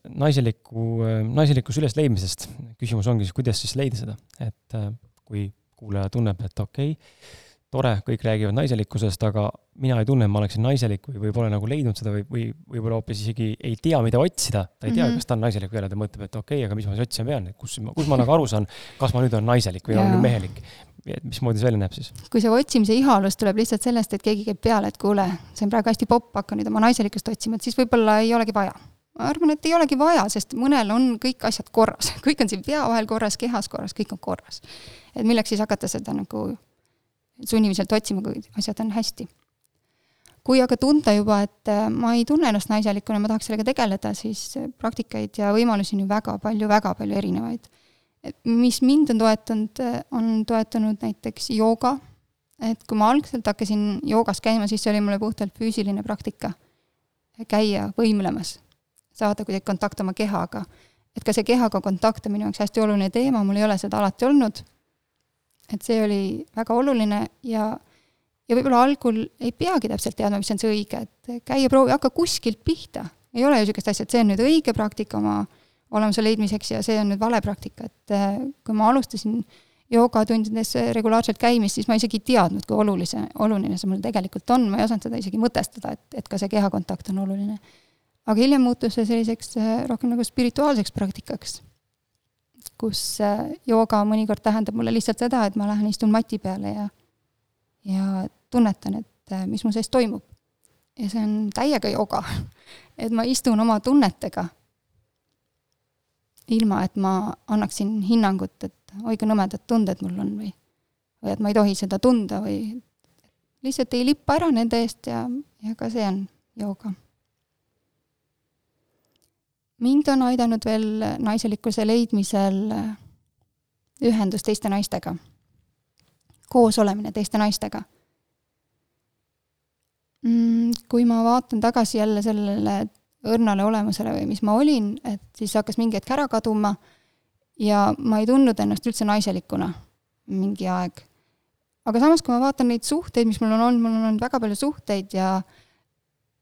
Speaker 1: naiseliku äh,, naiselikus ülesleidmisest. küsimus ongi siis, kuidas siis leida seda, et äh, kui kuulaja tunneb, et okei okay,, tore, kõik räägivad naiselikkusest, aga mina ei tunne, et ma oleksin naiselik või, või pole nagu leidnud seda või, või võib-olla hoopis isegi ei tea, mida otsida. ta ei tea mm, -hmm. kas ta on naiselik või ei ole, ta mõtleb, et okei okay,, aga mis ma siis otsima pean, et kus, kus ma nagu aru saan, kas ma nüüd olen naiselik või olen mehelik et mismoodi see välja näeb siis?
Speaker 2: kui see otsimise ihalus tuleb lihtsalt sellest, et keegi käib peale, et kuule, see on praegu hästi popp, hakka nüüd oma naiselikkust otsima, et siis võib-olla ei olegi vaja. ma arvan, et ei olegi vaja, sest mõnel on kõik asjad korras, (laughs) kõik on siin pea vahel korras, kehas korras, kõik on korras. et milleks siis hakata seda nagu sunniviselt otsima, kui asjad on hästi. kui aga tunda juba, et äh, ma ei tunne ennast naiselikuna, ma tahaks sellega tegeleda, siis praktikaid ja võimalusi on ju väga palju, väga palju erinevaid mis mind on toetanud, on toetanud näiteks jooga, et kui ma algselt hakkasin joogas käima, siis see oli mulle puhtalt füüsiline praktika. käia võimlemas, saada kuidagi kontakt oma kehaga. et ka see kehaga kontakt on minu jaoks hästi oluline teema, mul ei ole seda alati olnud. et see oli väga oluline ja, ja võib-olla algul ei peagi täpselt teadma, mis on see õige, et käia proovi, hakka kuskilt pihta. ei ole ju niisugust asja, et see on nüüd õige praktika oma olemuse leidmiseks ja see on nüüd vale praktika, et äh, kui ma alustasin joogatundides regulaarselt käimist, siis ma isegi ei teadnud, kui olulise, oluline see mul tegelikult on, ma ei osanud seda isegi mõtestada, et, et ka see kehakontakt on oluline. aga hiljem muutus see selliseks äh, rohkem nagu spirituaalseks praktikaks, kus äh, jooga mõnikord tähendab mulle lihtsalt seda, et ma lähen istun mati peale ja ja tunnetan, et mis mu sees toimub. ja see on täiega jooga. (laughs) et ma istun oma tunnetega ilma et ma annaksin hinnangut, et oi kui nõmedad tunded mul on või, või et ma ei tohi seda tunda või lihtsalt ei lippa ära nende eest ja, ja ka see on jooga. mind on aidanud veel naiselikkuse leidmisel ühendus teiste naistega, koos olemine teiste naistega mm, kui ma vaatan tagasi jälle sellele õrnale olemusele või mis ma olin, et siis hakkas mingi hetk ära kaduma ja ma ei tundnud ennast üldse naiselikuna mingi aeg. aga samas, kui ma vaatan neid suhteid, mis mul on olnud, mul on olnud väga palju suhteid ja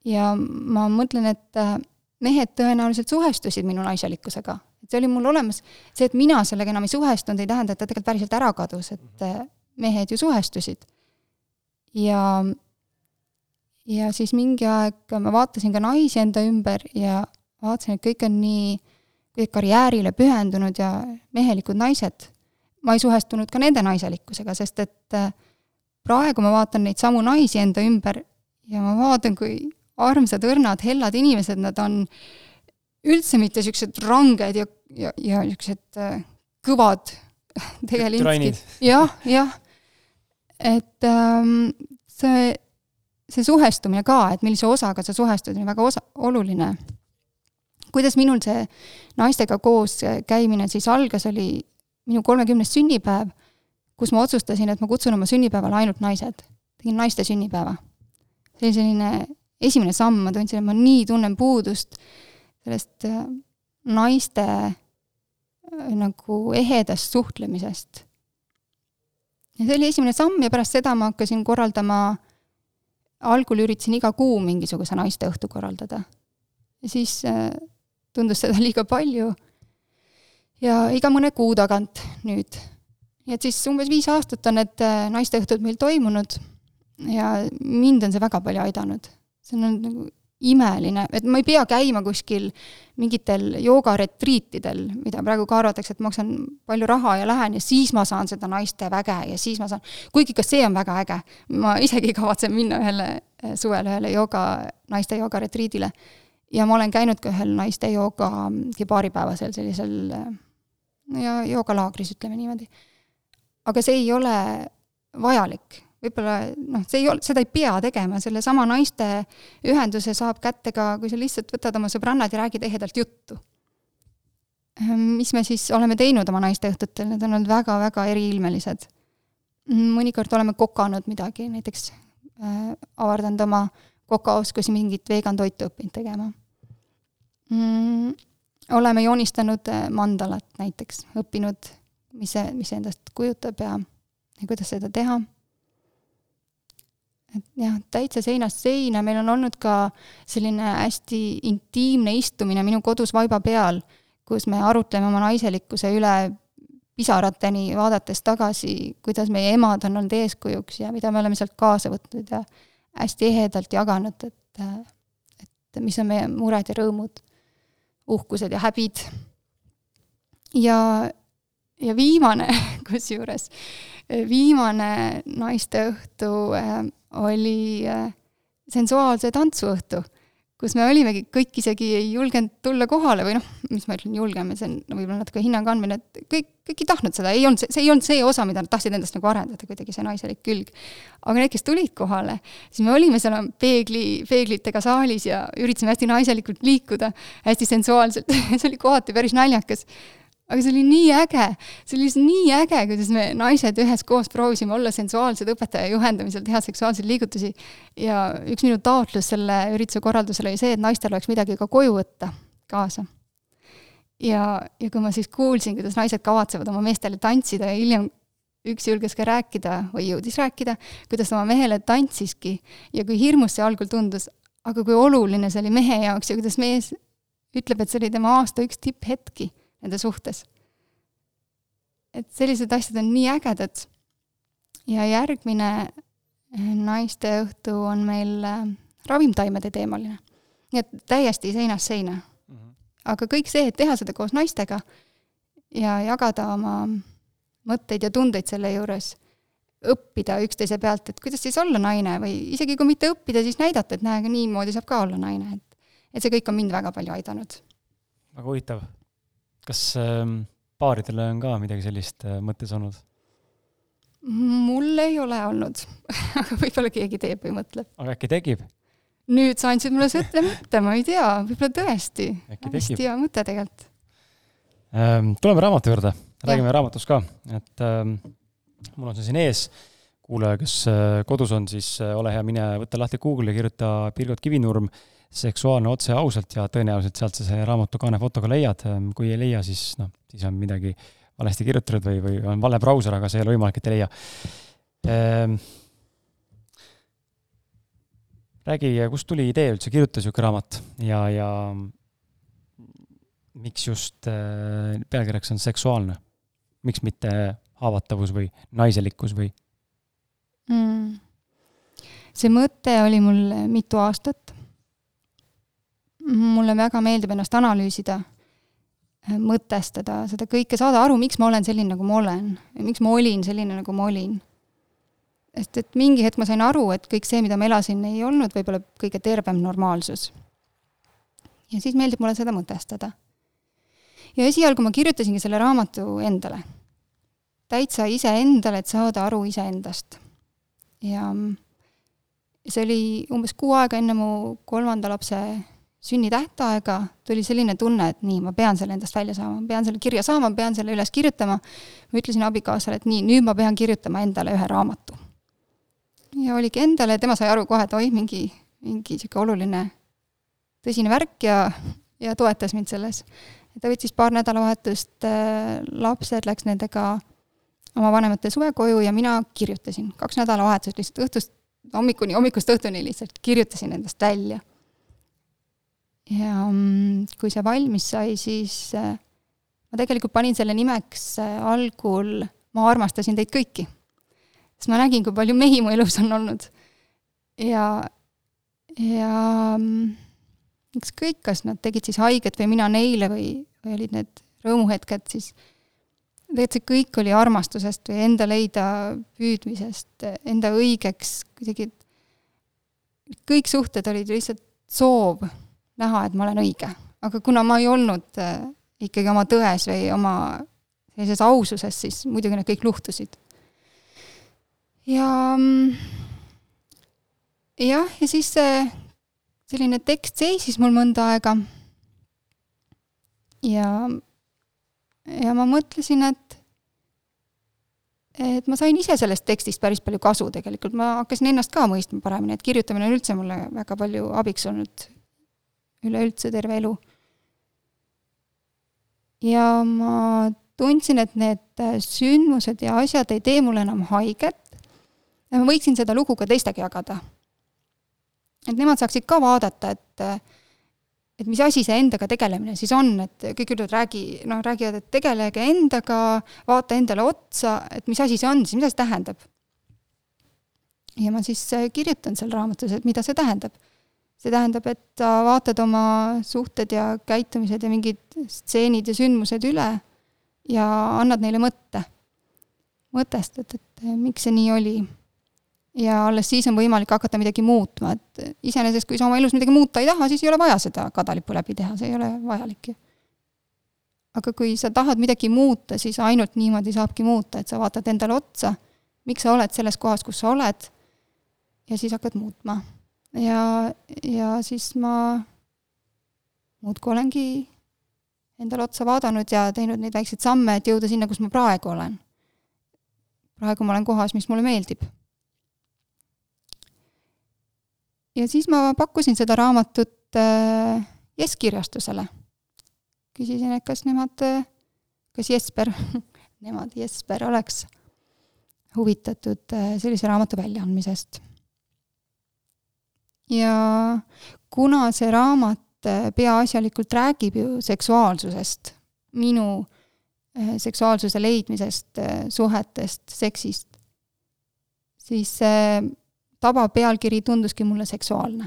Speaker 2: ja ma mõtlen, et äh, mehed tõenäoliselt suhestusid minu naiselikkusega. et see oli mul olemas, see, et mina sellega enam ei suhestunud, ei tähenda, et ta tegelikult päriselt ära kadus, et äh, mehed ju suhestusid. ja ja siis mingi aeg ma vaatasin ka naisi enda ümber ja vaatasin, et kõik on nii kõik karjäärile pühendunud ja mehelikud naised. ma ei suhestunud ka nende naiselikkusega, sest et äh, praegu ma vaatan neid samu naisi enda ümber ja ma vaatan, kui armsad, õrnad, hellad inimesed nad on, üldse mitte niisugused ranged ja, ja, ja niisugused äh, kõvad (laughs) tegelinskid. jah, jah. et ähm, see see suhestumine ka, et millise osaga sa suhestud, on väga osa, oluline. kuidas minul see naistega koos käimine siis algas, oli minu kolmekümnes sünnipäev, kus ma otsustasin, et ma kutsun oma sünnipäevale ainult naised. tegin naiste sünnipäeva. see oli selline esimene samm, ma tundsin, et ma nii tunnen puudust sellest äh, naiste nagu ehedast suhtlemisest. ja see oli esimene samm ja pärast seda ma hakkasin korraldama, algul üritasin iga kuu mingisuguse naisteõhtu korraldada. ja siis tundus seda (laughs) liiga palju ja iga mõne kuu tagant nüüd. nii et siis umbes viis aastat on need naisteõhtud meil toimunud ja mind on see väga palju aidanud. see on nagu imeline, et ma ei pea käima kuskil mingitel joogaretriitidel, mida praegu ka arvatakse, et maksan palju raha ja lähen ja siis ma saan seda naiste väge ja siis ma saan, kuigi ka see on väga äge. ma isegi kavatsen minna ühele eh, suvel ühele jooga, naiste joogaretriidile. ja ma olen käinud ka ühel naiste jooga paaripäevasel sellisel eh, ja joogalaagris, ütleme niimoodi. aga see ei ole vajalik võib-olla noh, see ei ole, seda ei pea tegema, sellesama naiste ühenduse saab kätte ka, kui sa lihtsalt võtad oma sõbrannad ja räägid ehedalt juttu. Ehm, mis me siis oleme teinud oma naisteõhtutel, need on olnud väga-väga eriilmelised. mõnikord oleme kokanud midagi, näiteks äh, avardanud oma kokaoskusi mingit vegan toitu õppinud tegema mm,. oleme joonistanud äh, mandalat näiteks, õppinud, mis see, mis see endast kujutab ja, ja kuidas seda teha et jah, täitsa seinast seina, meil on olnud ka selline hästi intiimne istumine minu kodus vaiba peal, kus me arutleme oma naiselikkuse üle pisarateni, vaadates tagasi, kuidas meie emad on olnud eeskujuks ja mida me oleme sealt kaasa võtnud ja hästi ehedalt jaganud, et, et mis on meie mured ja rõõmud, uhkused ja häbid. ja, ja viimane, (laughs) kusjuures, viimane naisteõhtu äh, oli äh, sensuaalse tantsuõhtu, kus me olimegi, kõik isegi ei julgenud tulla kohale või noh, mis ma ütlen, julgeme, see on võib-olla natuke hinnangu andmine, et kõik, kõik ei tahtnud seda, ei olnud, see ei olnud see osa, mida nad tahtsid endast nagu arendada, kuidagi see naiselik külg. aga need, kes tulid kohale, siis me olime seal peegli, peeglitega saalis ja üritasime hästi naiselikult liikuda, hästi sensuaalselt (laughs) see oli kohati päris naljakas aga see oli nii äge, see oli lihtsalt nii äge, kuidas me naised üheskoos proovisime olla sensuaalsed õpetaja juhendamisel, teha seksuaalseid liigutusi. ja üks minu taotlus selle ürituse korraldusel oli see, et naistel oleks midagi ka koju võtta kaasa. ja, ja kui ma siis kuulsin, kuidas naised kavatsevad oma meestele tantsida ja hiljem üks julges ka rääkida või jõudis rääkida, kuidas ta oma mehele tantsiski ja kui hirmus see algul tundus, aga kui oluline see oli mehe jaoks ja kuidas mees ütleb, et see oli tema aasta üks tipphetki nende suhtes. et sellised asjad on nii ägedad. ja järgmine eh, naisteõhtu on meil eh, ravimtaimede teemaline. nii et täiesti seinast seina mm. -hmm. aga kõik see, et teha seda koos naistega ja jagada oma mõtteid ja tundeid selle juures, õppida üksteise pealt, et kuidas siis olla naine või isegi kui mitte õppida, siis näidata, et näe, niimoodi saab ka olla naine, et et see kõik on mind väga palju aidanud.
Speaker 1: väga huvitav kas ähm, paaridele on ka midagi sellist äh, mõttes olnud?
Speaker 2: mul ei ole olnud (laughs) aga võib-olla keegi teeb või mõtleb.
Speaker 1: aga äkki tekib?
Speaker 2: nüüd sa andsid mulle selle mõtte, ma ei tea, võib-olla tõesti. hästi hea mõte tegelikult
Speaker 1: ähm,. tuleme raamatu juurde, räägime raamatust ka, et ähm, mul on see siin ees, kuulaja, kes äh, kodus on, siis äh, ole hea, mine võta lahti Google ja kirjuta Birgot Kivinurm äh, seksuaalne otse ausalt ja tõenäoliselt sealt sa selle raamatu kaanefotoga leiad, ehm, kui ei leia, siis noh, siis on midagi valesti kirjutatud või, või on vale brauser, aga see ei ole võimalik, et ei leia ehm,. räägi, kust tuli idee üldse kirjutada niisugune raamat ja, ja miks just äh, pealkirjaks on seksuaalne? miks mitte haavatavus või naiselikkus või
Speaker 2: mm.? see mõte oli mul mitu aastat mulle väga meeldib ennast analüüsida, mõtestada seda kõike, saada aru, miks ma olen selline, nagu ma olen ja miks ma olin selline, nagu ma olin. sest et mingi hetk ma sain aru, et kõik see, mida ma elasin, ei olnud võib-olla kõige tervem normaalsus. ja siis meeldib mulle seda mõtestada. ja esialgu ma kirjutasingi selle raamatu endale. täitsa iseendale, et saada aru iseendast. ja see oli umbes kuu aega enne mu kolmanda lapse sünnitähtaega tuli selline tunne, et nii, ma pean selle endast välja saama, ma pean selle kirja saama, ma pean selle üles kirjutama. ma ütlesin abikaasale, et nii, nüüd ma pean kirjutama endale ühe raamatu. ja oligi endale, tema sai aru kohe, et oi, mingi, mingi niisugune oluline tõsine värk ja, ja toetas mind selles. ta võttis paar nädalavahetust, lapsed läks nendega oma vanemate suvekoju ja mina kirjutasin kaks nädalavahetust lihtsalt õhtust hommikuni, hommikust õhtuni lihtsalt kirjutasin endast välja. Ja mm, kui see valmis sai, siis äh, ma tegelikult panin selle nimeks äh, algul Ma armastasin teid kõiki. sest ma nägin, kui palju mehi mu elus on olnud. ja, ja mm, ükskõik, kas nad tegid siis haiget või mina neile või, või olid need rõõmuhetked, siis tegelikult see kõik oli armastusest või enda leida püüdmisest, enda õigeks kuidagi, kõik suhted olid lihtsalt soov näha, et ma olen õige. aga kuna ma ei olnud äh, ikkagi oma tões või oma sellises aususes, siis muidugi need kõik luhtusid. ja mm, jah, ja siis see selline tekst seisis mul mõnda aega ja ja ma mõtlesin, et et ma sain ise sellest tekstist päris palju kasu tegelikult, ma hakkasin ennast ka mõistma paremini, et kirjutamine on üldse mulle väga palju abiks olnud üleüldse terve elu. ja ma tundsin, et need sündmused ja asjad ei tee mulle enam haiget ja ma võiksin seda lugu ka teistega jagada. et nemad saaksid ka vaadata, et et mis asi see endaga tegelemine siis on, et kõik ütlevad, räägi, noh, räägivad, et tegelege endaga, vaata endale otsa, et mis asi see on siis, mida see tähendab. ja ma siis äh, kirjutan seal raamatus, et mida see tähendab. See tähendab, et sa vaatad oma suhted ja käitumised ja mingid stseenid ja sündmused üle ja annad neile mõtte. mõtestad, et miks see nii oli ja alles siis on võimalik hakata midagi muutma, et iseenesest, kui sa oma elus midagi muuta ei taha, siis ei ole vaja seda kadalipu läbi teha, see ei ole vajalik ju. aga kui sa tahad midagi muuta, siis ainult niimoodi saabki muuta, et sa vaatad endale otsa, miks sa oled selles kohas, kus sa oled, ja siis hakkad muutma. Ja, ja siis ma muudkui olengi endale otsa vaadanud ja teinud neid väikseid samme, et jõuda sinna, kus ma praegu olen. praegu ma olen kohas, mis mulle meeldib ja siis ma pakkusin seda raamatut äh, Yes kirjastusele. küsisin, et kas nemad, äh, kas Jesper (laughs) nemad, Jesper oleks huvitatud äh, sellise raamatu väljaandmisest. Ja kuna see raamat äh, peaasjalikult räägib ju seksuaalsusest, minu seksuaalsuse leidmisest, suhetest, seksist, siis see tabapealkiri tunduski mulle seksuaalne.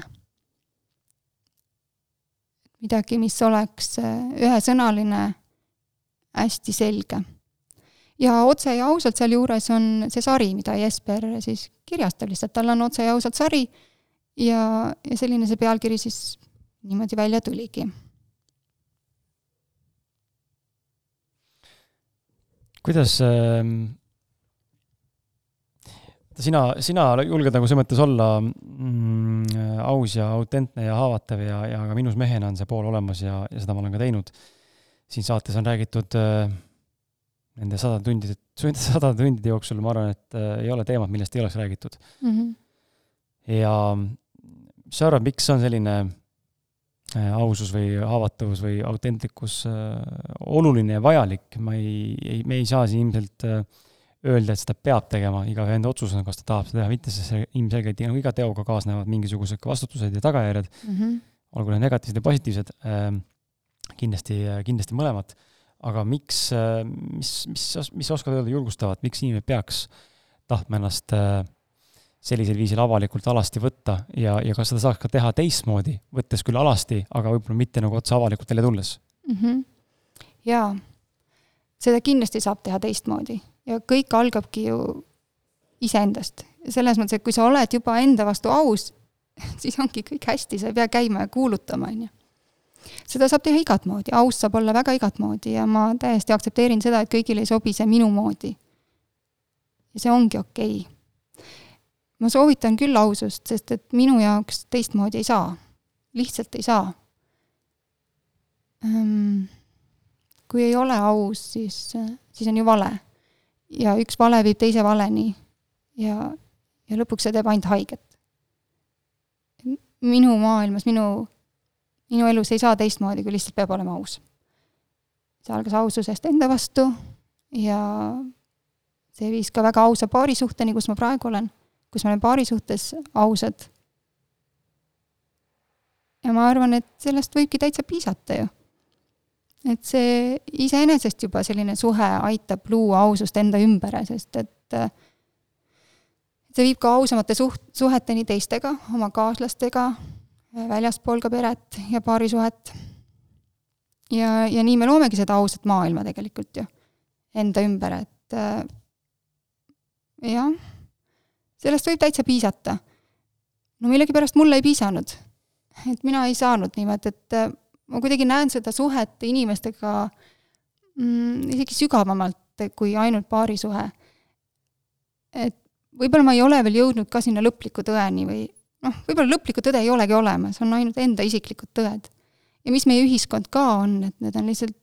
Speaker 2: midagi, mis oleks äh, ühesõnaline, hästi selge. ja otse ja ausalt sealjuures on see sari, mida Jesper siis kirjastab, lihtsalt tal on otse ja ausalt sari ja, ja selline see pealkiri siis niimoodi välja tuligi
Speaker 1: kuidas äh, sina, sina julged nagu selles mõttes olla mm, aus ja autentne ja haavatav ja, ja ka minus mehena on see pool olemas ja, ja seda ma olen ka teinud. siin saates on räägitud äh, nende sada tundide, (laughs) sadade tundide jooksul, ma arvan, et äh, ei ole teemat, millest ei oleks räägitud mm. -hmm. ja mis sa arvad, miks on selline äh, ausus või haavatavus või autentlikkus äh, oluline ja vajalik, ma ei, ei, me ei saa siin ilmselt äh, öelda, et seda peab tegema, igaühe enda otsus on, kas ta tahab seda teha mitte, sest see ilmselgelt nagu iga teoga kaasnevad mingisugused vastutused ja tagajärjed mm, -hmm. olgu need negatiivsed või positiivsed kindlasti, kindlasti mõlemad, aga miks mis, mis, mis sa oskad öelda julgustavat, miks inimene peaks tahtma ennast äh, sellisel viisil avalikult alasti võtta ja, ja kas seda saaks ka teha teistmoodi, võttes küll alasti, aga võib-olla mitte nagu otse avalikult välja tulles mm?
Speaker 2: -hmm. jaa, seda kindlasti saab teha teistmoodi ja kõik algabki ju iseendast. selles mõttes, et kui sa oled juba enda vastu aus, (laughs) siis ongi kõik hästi, sa ei pea käima ja kuulutama, on ju. seda saab teha igat moodi, aus saab olla väga igat moodi ja ma täiesti aktsepteerin seda, et kõigile ei sobi see minu moodi. ja see ongi okei okay. Ma soovitan küll ausust, sest et minu jaoks teistmoodi ei saa. lihtsalt ei saa um, kui ei ole aus, siis, siis on ju vale ja üks vale viib teise valeni ja, ja lõpuks see teeb ainult haiget. minu maailmas, minu, minu elus ei saa teistmoodi, kui lihtsalt peab olema aus. see algas aususest enda vastu ja see viis ka väga ausa paarisuhteni, kus ma praegu olen, kus ma olen paari suhtes ausad. ja ma arvan, et sellest võibki täitsa piisata ju. et see iseenesest juba selline suhe aitab luua ausust enda ümber, sest et see viib ka ausamate suht-, suheteni teistega, oma kaaslastega, väljaspool ka peret ja paarisuhet. ja, ja nii me loomegi seda ausat maailma tegelikult ju, enda ümber, et jah, sellest võib täitsa piisata. no millegipärast mulle ei piisanud. et mina ei saanud niimoodi, et äh, ma kuidagi näen seda suhet inimestega mm, isegi sügavamalt kui ainult paarisuhe. et võib-olla ma ei ole veel jõudnud ka sinna lõpliku tõeni või noh, võib-olla lõplikku tõde ei olegi olemas, on ainult enda isiklikud tõed. ja mis meie ühiskond ka on, et need on lihtsalt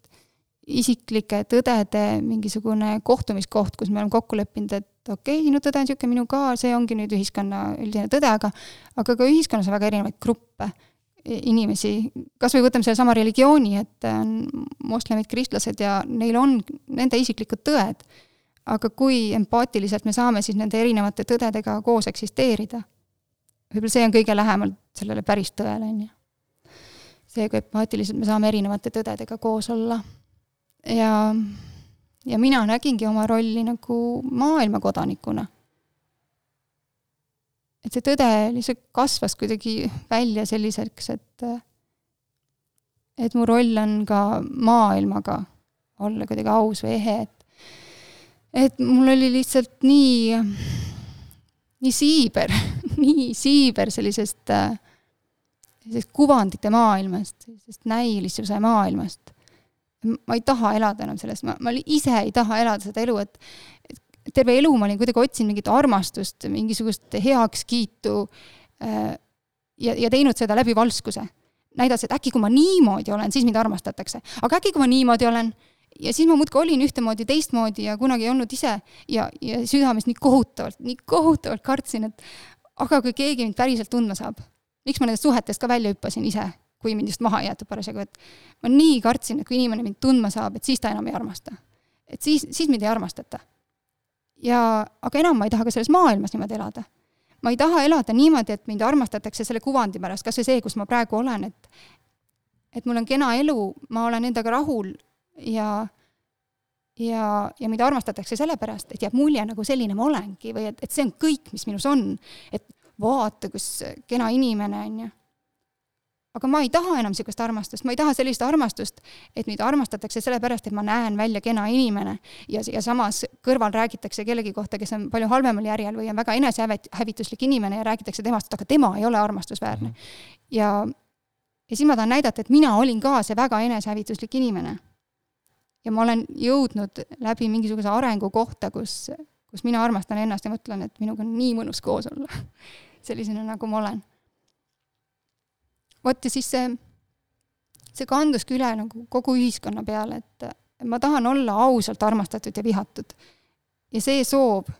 Speaker 2: isiklike tõdede mingisugune kohtumiskoht, kus me oleme kokku leppinud, et okei okay,, sinu tõde on niisugune, minu ka, see ongi nüüd ühiskonna üldine tõde, aga aga ka ühiskonnas on väga erinevaid gruppe inimesi, kas või võtame sellesama religiooni, et on moslemid, kristlased ja neil on nende isiklikud tõed, aga kui empaatiliselt me saame siis nende erinevate tõdedega koos eksisteerida, võib-olla see on kõige lähemal sellele päris tõele, on ju. see, kui empaatiliselt me saame erinevate tõdedega koos olla. Ja ja mina nägingi oma rolli nagu maailmakodanikuna. et see tõde lihtsalt kasvas kuidagi välja selliseks, et et mu roll on ka maailmaga olla kuidagi aus või ehe, et et mul oli lihtsalt nii, nii siiber (laughs) nii siiber sellisest, sellisest kuvandite maailmast, sellisest näilisuse maailmast ma ei taha elada enam selles, ma, ma ise ei taha elada seda elu, et et terve elu ma olin kuidagi otsinud mingit armastust, mingisugust heakskiitu äh, ja, ja teinud seda läbi valskuse. näidates, et äkki kui ma niimoodi olen, siis mind armastatakse. aga äkki kui ma niimoodi olen, ja siis ma muudkui olin ühtemoodi, teistmoodi ja kunagi ei olnud ise ja, ja südames nii kohutavalt, nii kohutavalt kartsin, et aga kui keegi mind päriselt tundma saab, miks ma nendest suhetest ka välja hüppasin ise kui mind just maha ei jäetud parasjagu, et ma nii kartsin, et kui inimene mind tundma saab, et siis ta enam ei armasta. et siis, siis mind ei armastata. ja, aga enam ma ei taha ka selles maailmas niimoodi elada. ma ei taha elada niimoodi, et mind armastatakse selle kuvandi pärast, kas või see, kus ma praegu olen, et et mul on kena elu, ma olen endaga rahul ja ja, ja mind armastatakse sellepärast, et jääb mulje, nagu selline ma olengi või et, et see on kõik, mis minus on. et vaata, kus kena inimene on ju aga ma ei taha enam niisugust armastust, ma ei taha sellist armastust, et mind armastatakse sellepärast, et ma näen välja kena inimene ja, ja samas kõrval räägitakse kellegi kohta, kes on palju halvemal järjel või on väga enesehävituslik inimene ja räägitakse temast, et aga tema ei ole armastusväärne mm. -hmm. ja, ja siis ma tahan näidata, et mina olin ka see väga enesehävituslik inimene. ja ma olen jõudnud läbi mingisuguse arengu kohta, kus, kus mina armastan ennast ja mõtlen, et minuga on nii mõnus koos olla (laughs) sellisena, nagu ma olen vot ja siis see, see kanduski üle nagu kogu ühiskonna peale, et ma tahan olla ausalt armastatud ja vihatud. ja see soov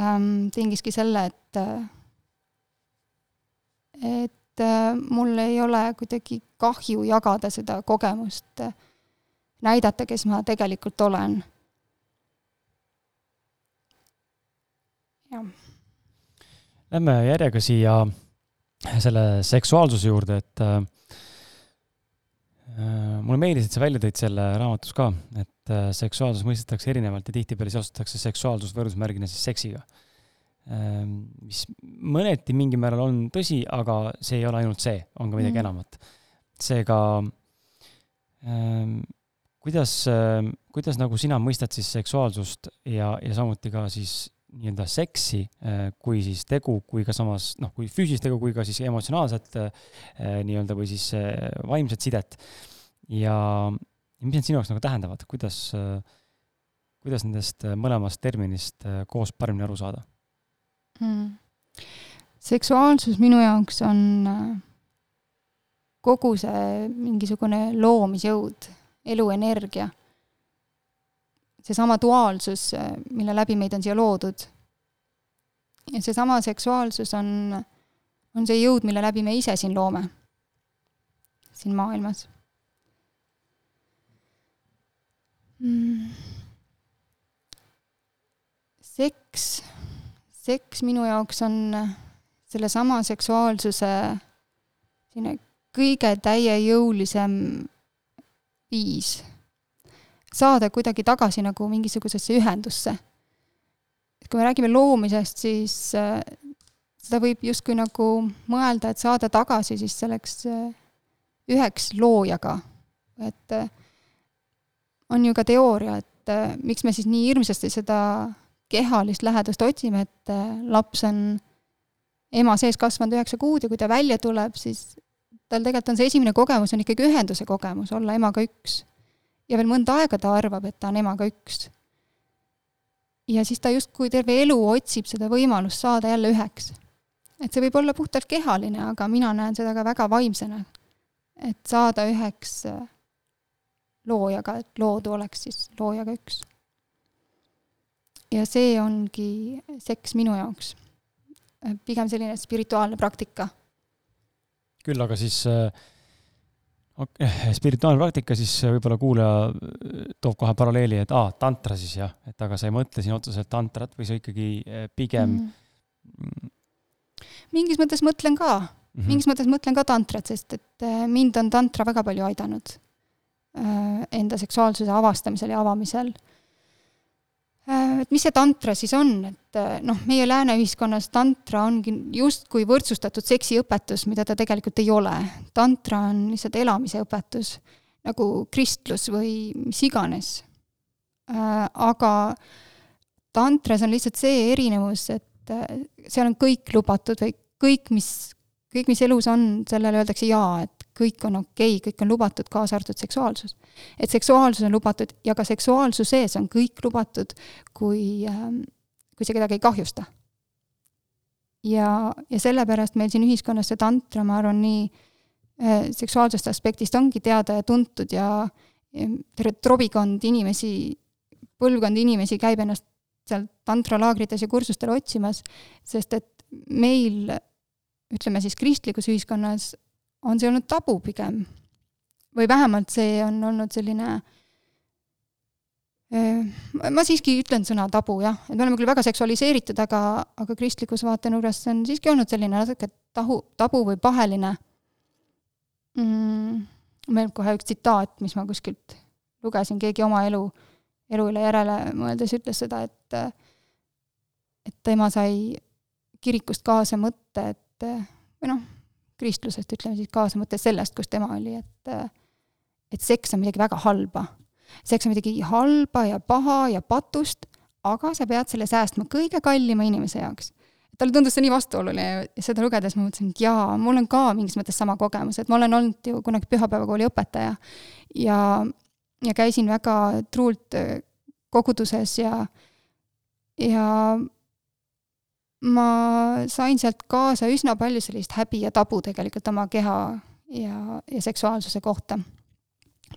Speaker 2: ähm, tingiski selle, et et äh, mul ei ole kuidagi kahju jagada seda kogemust, näidata, kes ma tegelikult olen. jah.
Speaker 1: Lähme järjega siia selle seksuaalsuse juurde, et äh, äh, mulle meeldis, et sa välja tõid selle raamatus ka, et äh, seksuaalsus mõistetakse erinevalt ja tihtipeale seostatakse seksuaalsus võrdusmärgina siis seksiga äh,. mis mõneti mingil määral on tõsi, aga see ei ole ainult see, on ka midagi mm. enamat. seega äh, kuidas kuidas nagu sina mõistad siis seksuaalsust ja, ja samuti ka siis nii-öelda seksi äh, kui siis tegu, kui ka samas noh, kui füüsilist tegu, kui ka siis emotsionaalset äh, nii-öelda või siis äh, vaimset sidet. ja, mis need sinu jaoks nagu tähendavad, kuidas, kuidas nendest mõlemast terminist koos paremini aru saada
Speaker 2: hmm.? seksuaalsus minu jaoks on kogu see mingisugune loomisjõud, eluenergia seesama duaalsus, mille läbi meid on siia loodud. ja seesama seksuaalsus on, on see jõud, mille läbi me ise siin loome, siin maailmas mm.. seks, seks minu jaoks on sellesama seksuaalsuse selline kõige täiejõulisem viis saada kuidagi tagasi nagu mingisugusesse ühendusse. kui me räägime loomisest, siis äh, seda võib justkui nagu mõelda, et saada tagasi siis selleks äh, üheks loojaga. et äh, on ju ka teooria, et miks me siis nii hirmsasti seda kehalist lähedust otsime, et laps on ema sees kasvanud üheksa kuud ja kui ta välja tuleb, siis tal tegelikult on see esimene kogemus on ikkagi ühenduse kogemus, olla emaga üks. Ja veel mõnda aega ta arvab, et ta on emaga üks. ja siis ta justkui terve elu otsib seda võimalust saada jälle üheks. et see võib olla puhtalt kehaline, aga mina näen seda ka väga vaimsena. et saada üheks äh, loojaga, et loodu oleks siis loojaga üks. ja see ongi seks minu jaoks pigem selline spirituaalne praktika.
Speaker 3: küll aga siis äh, okay, spirituaalne praktika, siis võib-olla kuulaja äh, toob kohe paralleeli, et aa, tantra siis jah, et aga sa ei mõtle siin otseselt tantrat või sa ikkagi äh, pigem
Speaker 2: mm. mingis mõttes mõtlen ka mm, -hmm. mingis mõttes mõtlen ka tantrat, sest et mind on tantra väga palju aidanud enda seksuaalsuse avastamisel ja avamisel Äh, et mis see tantra siis on, et äh, noh, meie lääne ühiskonnas tantra ongi justkui võrdsustatud seksiõpetus, mida ta tegelikult ei ole. tantra on lihtsalt elamise õpetus, nagu kristlus või mis iganes. Äh, aga tantras on lihtsalt see erinevus, et seal on kõik lubatud või kõik, mis, kõik, mis elus on, sellele öeldakse jaa, et kõik on okei okay,, kõik on lubatud, kaasa arvatud seksuaalsus. et seksuaalsus on lubatud ja ka seksuaalsuse sees on kõik lubatud, kui, ähm, kui see kedagi ei kahjusta. ja, ja sellepärast meil siin ühiskonnas see tantra, ma arvan, nii äh, seksuaalsest aspektist ongi teada ja tuntud ja terve trobikond inimesi, põlvkond inimesi käib ennast seal tantralaagrites ja kursustel otsimas, sest et meil ütleme siis kristlikus ühiskonnas on see olnud tabu pigem. või vähemalt see on olnud selline ma siiski ütlen sõna tabu jah, et me oleme küll väga seksualiseeritud, aga, aga kristlikus vaatenurgast see on siiski olnud selline natuke tahu, tabu või paheline mm,. meil kohe üks tsitaat, mis ma kuskilt lugesin, keegi oma elu, elu üle järele mõeldes ütles seda, et et tema sai kirikust kaasa mõtte, et või noh, kristlusest, ütleme siis kaasa mõttes sellest, kus tema oli, et et seks on midagi väga halba. seks on midagi halba ja paha ja patust, aga sa pead selle säästma kõige kallima inimese jaoks. talle tundus see nii vastuoluline ja seda lugedes ma mõtlesin, et jaa, mul on ka mingis mõttes sama kogemus, et ma olen olnud ju kunagi pühapäevakooli õpetaja ja, ja käisin väga truult koguduses ja, ja ma sain sealt kaasa üsna palju sellist häbi ja tabu tegelikult oma keha ja, ja seksuaalsuse kohta.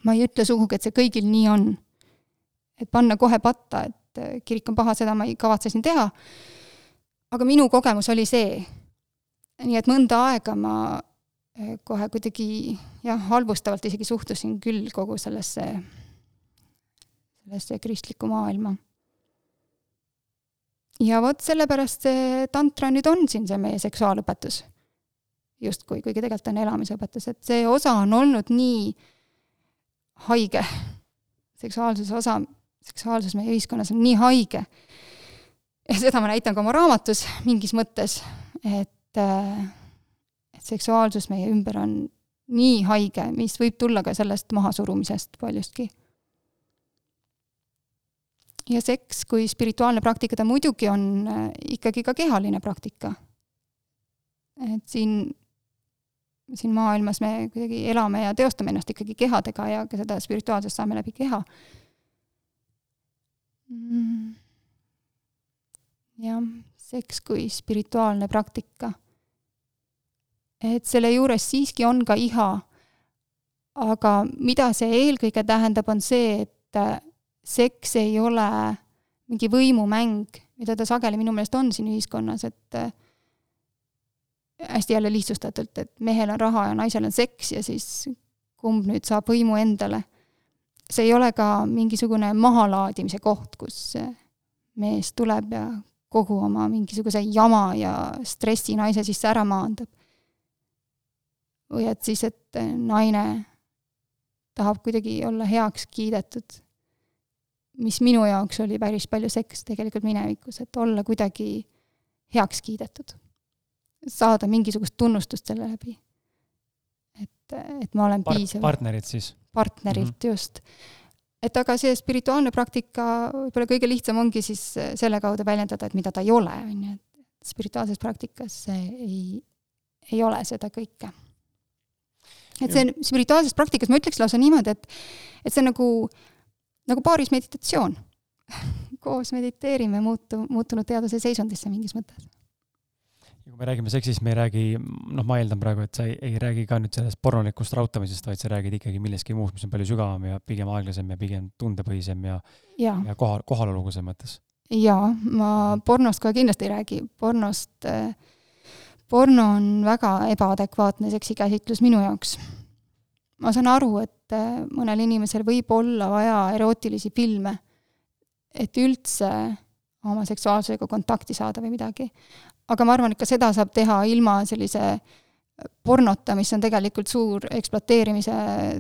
Speaker 2: ma ei ütle sugugi, et see kõigil nii on. et panna kohe patta, et äh, kirik on paha, seda ma ei kavatse siin teha. aga minu kogemus oli see. nii et mõnda aega ma äh, kohe kuidagi jah, halvustavalt isegi suhtusin küll kogu sellesse, sellesse kristlikku maailma ja vot sellepärast see tantra nüüd on siin see meie seksuaalõpetus. justkui, kuigi tegelikult on elamisõpetus, et see osa on olnud nii haige, seksuaalsuse osa, seksuaalsus meie ühiskonnas on nii haige. ja seda ma näitan ka oma raamatus mingis mõttes, et, et seksuaalsus meie ümber on nii haige, mis võib tulla ka sellest mahasurumisest paljustki ja seks kui spirituaalne praktika, ta muidugi on äh, ikkagi ka kehaline praktika. et siin, siin maailmas me kuidagi elame ja teostame ennast ikkagi kehadega ja ka seda spirituaalsust saame läbi keha mm.. jah, seks kui spirituaalne praktika. et selle juures siiski on ka iha. aga mida see eelkõige tähendab, on see, et seks ei ole mingi võimumäng, mida ta sageli minu meelest on siin ühiskonnas, et äh, hästi jälle lihtsustatult, et mehel on raha ja naisel on seks ja siis kumb nüüd saab võimu endale. see ei ole ka mingisugune mahalaadimise koht, kus mees tuleb ja kogu oma mingisuguse jama ja stressi naise sisse ära maandab. või et siis, et naine tahab kuidagi olla heaks kiidetud, mis minu jaoks oli päris palju seks tegelikult minevikus, et olla kuidagi heaks kiidetud. saada mingisugust tunnustust selle läbi. et, et ma olen
Speaker 1: Part,
Speaker 2: piisav.
Speaker 1: partnerid siis?
Speaker 2: partnerilt mm, -hmm. just et aga see spirituaalne praktika võib-olla kõige lihtsam ongi siis selle kaudu väljendada, et mida ta ei ole, on ju, et spirituaalses praktikas ei, ei ole seda kõike. et see spirituaalses praktikas ma ütleks lausa niimoodi, et, et see on nagu, nagu paaris meditatsioon (laughs) koos mediteerime muutu, muutunud teaduse seisundisse mingis mõttes
Speaker 1: ja kui me räägime seksist, me ei räägi, noh, ma eeldan praegu, et sa ei, ei räägi ka nüüd sellest pornolikust rautamisest, vaid sa räägid ikkagi millestki muust, mis on palju sügavam ja pigem aeglasem ja pigem tundepõhisem ja,
Speaker 2: ja,
Speaker 1: ja kohal, kohalolevuse mõttes.
Speaker 2: jaa, ma pornost kohe kindlasti ei räägi, pornost äh,, porno on väga ebaadekvaatne seksikäsitlus minu jaoks. ma saan aru, et äh, mõnel inimesel võib olla vaja erootilisi filme, et üldse oma seksuaalsusega kontakti saada või midagi aga ma arvan, et ka seda saab teha ilma sellise pornota, mis on tegelikult suur ekspluateerimise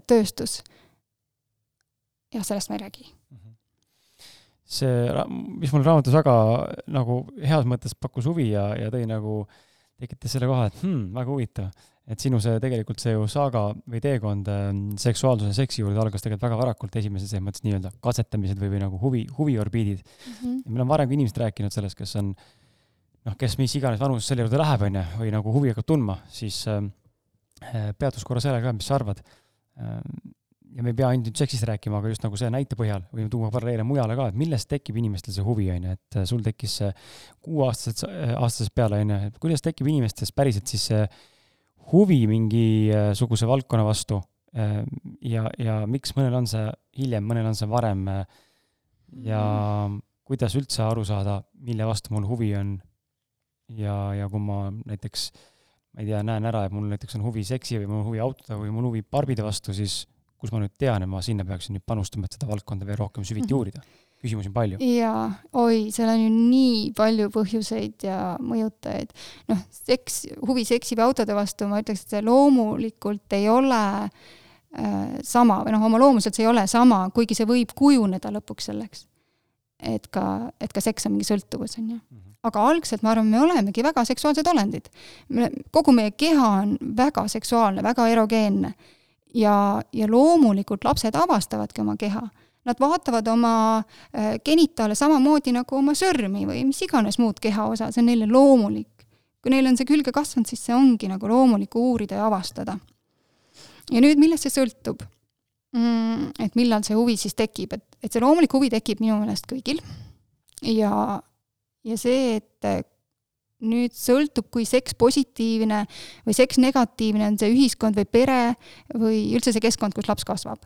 Speaker 2: tööstus. jah, sellest ma ei räägi.
Speaker 1: see, mis mul raamatus väga nagu heas mõttes pakkus huvi ja, ja tõi nagu, tekitas selle koha, et hmm, väga huvitav. Et sinu see tegelikult see ju saaga või teekond ähm, seksuaalsuse, seksi juurde algas tegelikult väga varakult, esimesed selles mõttes nii-öelda katsetamised või, või nagu huvi, huviorbiidid mm. -hmm. ja meil on varem ka inimesed rääkinud sellest, kes on äh, noh, kes mis iganes vanuses selle juurde läheb, on ju, või nagu huvi hakkab tundma, siis äh, peatus korra selle ka, mis sa arvad äh,. ja me ei pea ainult nüüd seksist rääkima, aga just nagu see näite põhjal, võime tuua paralleele mujale ka, et millest tekib inimestel see huvi, on ju, et äh, sul tekkis see kuueaastasest, äh, aastasest peale, on ju, et kuidas tekib inimestes päriselt siis see huvi mingisuguse valdkonna vastu. Ja, ja miks mõnel on see hiljem, mõnel on see varem? Ja kuidas üldse aru saada, mille vastu mul huvi on? Ja, ja kui ma näiteks, ma ei tea, näen ära, et mul näiteks on huvi seksi või mul on huvi autode või mul huvi barbide vastu, siis kus ma nüüd tean, et ma sinna peaksin nüüd panustama, et seda valdkonda veel rohkem süviti mm -hmm. Küsimusi on palju.
Speaker 2: jaa, oi, seal on ju nii palju põhjuseid ja mõjutajaid. noh, seks, huvi seksi või autode vastu, ma ütleks, et see loomulikult ei ole äh, sama või noh, oma loomuselt see ei ole sama, kuigi see võib kujuneda lõpuks selleks. et ka, et ka seks on mingi sõltuvus, on ju mm. -hmm aga algselt ma arvan, me olemegi väga seksuaalsed olendid. me, kogu meie keha on väga seksuaalne, väga erogeenne. ja, ja loomulikult lapsed avastavadki oma keha. Nad vaatavad oma äh, genitaale samamoodi nagu oma sõrmi või mis iganes muud kehaosa, see on neile loomulik. kui neil on see külge kasvanud, siis see ongi nagu loomulik uurida ja avastada. ja nüüd, millest see sõltub mm,? Et millal see huvi siis tekib, et, et see loomulik huvi tekib minu meelest kõigil ja ja see, et äh, nüüd sõltub, kui seks positiivne või seks negatiivne on see ühiskond või pere või üldse see keskkond, kus laps kasvab.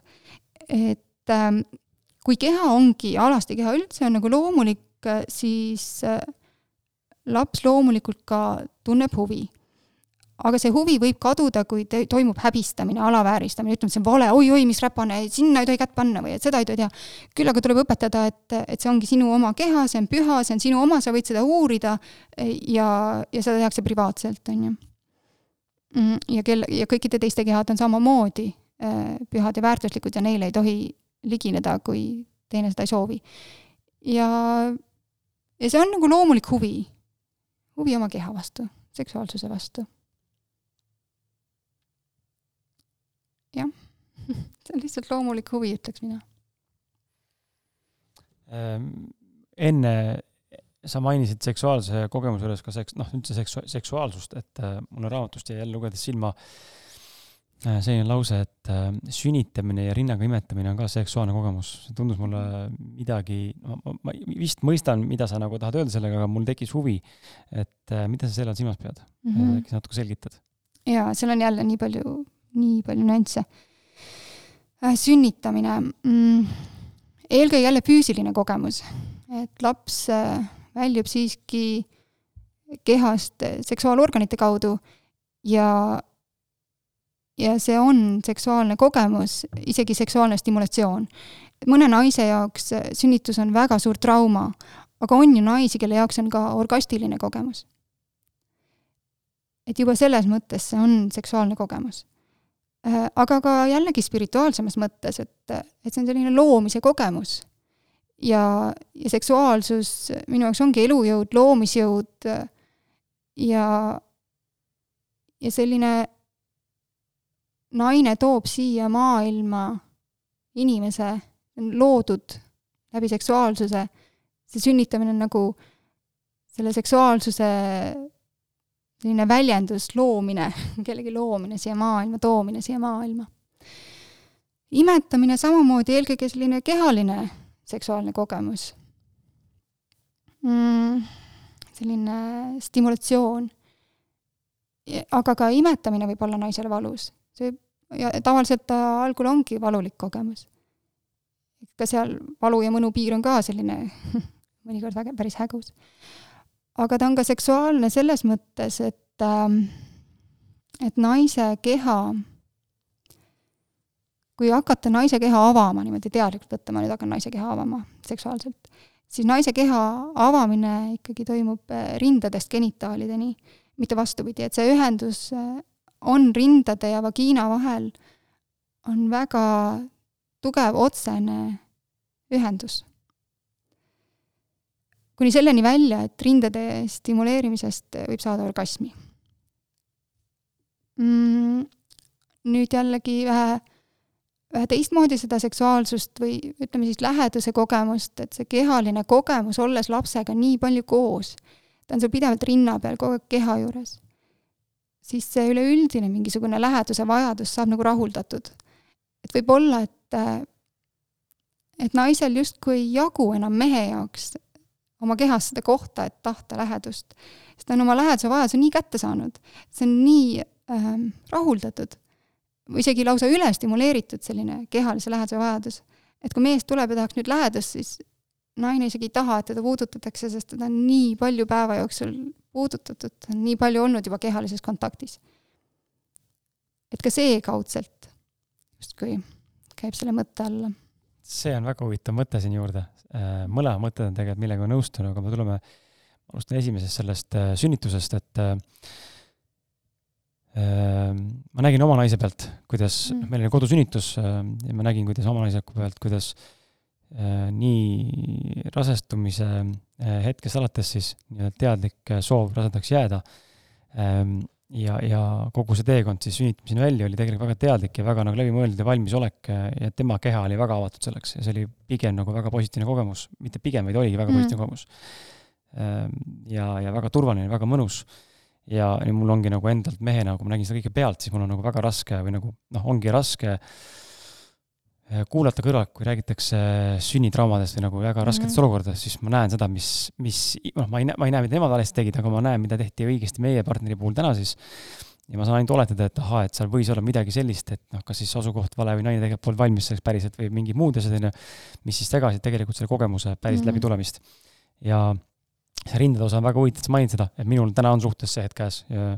Speaker 2: et ähm, kui keha ongi, alasti keha üldse on nagu loomulik, siis äh, laps loomulikult ka tunneb huvi aga see huvi võib kaduda, kui te, toimub häbistamine, alavääristamine, ütleme, see on vale, oi-oi, mis räpane, sinna ei tohi kätt panna või et seda ei tohi teha. küll aga tuleb õpetada, et, et see ongi sinu oma keha, see on püha, see on sinu oma, sa võid seda uurida ja, ja seda tehakse privaatselt, on ju. Mm, ja kel-, ja kõikide teiste kehad on samamoodi äh, pühad ja väärtuslikud ja neile ei tohi ligineda, kui teine seda ei soovi. ja, ja see on nagu loomulik huvi, huvi oma keha vastu, seksuaalsuse vastu jah (laughs) see on lihtsalt loomulik huvi, ütleks mina.
Speaker 1: Ehm, enne sa mainisid seksuaalse kogemuse juures ka seks-, noh, üldse seksu-, seksuaalsust, et äh, mul on raamatust jäi jälle lugedes silma äh, selline lause, et äh, sünnitamine ja rinnaga imetamine on ka seksuaalne kogemus. see tundus mulle midagi, ma, vist mõistan, mida sa nagu tahad öelda sellega, aga mul tekkis huvi, et äh, mida sa selle all silmas pead mm? -hmm. äkki sa natuke selgitad?
Speaker 2: jaa, seal on jälle nii palju nii palju nüansse äh,. sünnitamine mm,, eelkõige jälle füüsiline kogemus, et laps äh, väljub siiski kehast äh, seksuaalorganite kaudu ja, ja see on seksuaalne kogemus, isegi seksuaalne stimulatsioon. mõne naise jaoks sünnitus on väga suur trauma, aga on ju naisi, kelle jaoks on ka orgastiline kogemus. et juba selles mõttes see on seksuaalne kogemus. Äh, aga ka jällegi spirituaalsemas mõttes, et, et see on selline loomise kogemus. ja, ja seksuaalsus minu jaoks ongi elujõud, loomisjõud ja, ja selline naine toob siia maailma inimese, loodud läbi seksuaalsuse, see sünnitamine on nagu selle seksuaalsuse selline väljendus, loomine, (laughs) kellegi loomine siia maailma, toomine siia maailma. imetamine samamoodi eelkõige selline kehaline seksuaalne kogemus mm,. selline stimulatsioon. aga ka imetamine võib olla naisele valus. See ja tavaliselt ta algul ongi valulik kogemus. ka seal valu ja mõnu piir on ka selline (laughs) mõnikord väga, päris hägus. aga ta on ka seksuaalne selles mõttes, et, ähm, et naise keha, kui hakata naise keha avama niimoodi teadlikult võtta, ma nüüd hakkan naise keha avama seksuaalselt, siis naise keha avamine ikkagi toimub äh, rindadest genitaalideni, mitte vastupidi, et see ühendus äh, on rindade ja vagiina vahel, on väga tugev otsene ühendus. kuni selleni välja, et rindade stimuleerimisest võib saada orgasmi mm,. nüüd jällegi vähe, vähe teistmoodi seda seksuaalsust või ütleme siis läheduse kogemust, et see kehaline kogemus, olles lapsega nii palju koos, ta on sul pidevalt rinna peal, kogu aeg keha juures siis see üleüldine mingisugune läheduse vajadus saab nagu rahuldatud. et võib olla, et, et naisel justkui ei jagu enam mehe jaoks oma kehas seda kohta, et tahta lähedust, sest ta on oma läheduse vajaduse nii kätte saanud, see on nii ähm, rahuldatud või isegi lausa ülestimuleeritud selline kehalise läheduse vajadus. et kui mees tuleb ja tahaks nüüd lähedust, siis naine isegi ei taha, et teda puudutatakse, sest teda on nii palju päeva jooksul puudutatud, ta on nii palju olnud juba kehalises kontaktis. et ka see kaudselt justkui käib selle mõtte alla.
Speaker 1: see on väga huvitav mõte siin juurde. Äh, mõlemad mõtted on tegelikult, millega nõustun, aga me tuleme, alustan esimesest sellest äh, sünnitusest, et äh, ma nägin oma naise pealt, kuidas mm., meil oli kodusünnitus ja ma nägin, kuidas oma naise pealt, kuidas Äh, nii rasestumise äh, hetkest alates siis nii-öelda teadlik äh, soov rasedaks jääda. Ähm, ja, ja kogu see teekond siis sünnitamiseni välja oli tegelikult väga teadlik ja väga nagu läbimõeldud ja valmisolek ja tema keha oli väga avatud selleks ja see oli pigem nagu väga positiivne kogemus, mitte pigem, vaid oligi väga mm. positiivne kogemus. Ähm, ja, ja väga turvaline, väga mõnus ja, mul ongi nagu endalt mehena, kui ma nägin seda kõike pealt, siis mul on nagu väga raske või nagu noh, ongi raske äh, Äh, kuulata kõrvalt, kui räägitakse sünnitraumadest või nagu väga rasketes mm -hmm. olukordades, siis ma näen seda, mis, mis, noh, ma ei näe, ma ei näe, mida nemad valesti tegid, aga ma näen, mida tehti õigesti meie partneri puhul täna siis. ja ma saan ainult oletada, et ahaa, et seal võis olla midagi sellist, et noh, kas siis asukoht vale või naine tegelikult polnud valmis selleks päriselt või mingid muud asjad, onju, mis siis tagasid tegelikult selle kogemuse päris mm -hmm. läbitulemist. ja see rindade osa on väga huvitav, et sa mainid seda, et minul täna on suhtes see hetk käes ja Äh,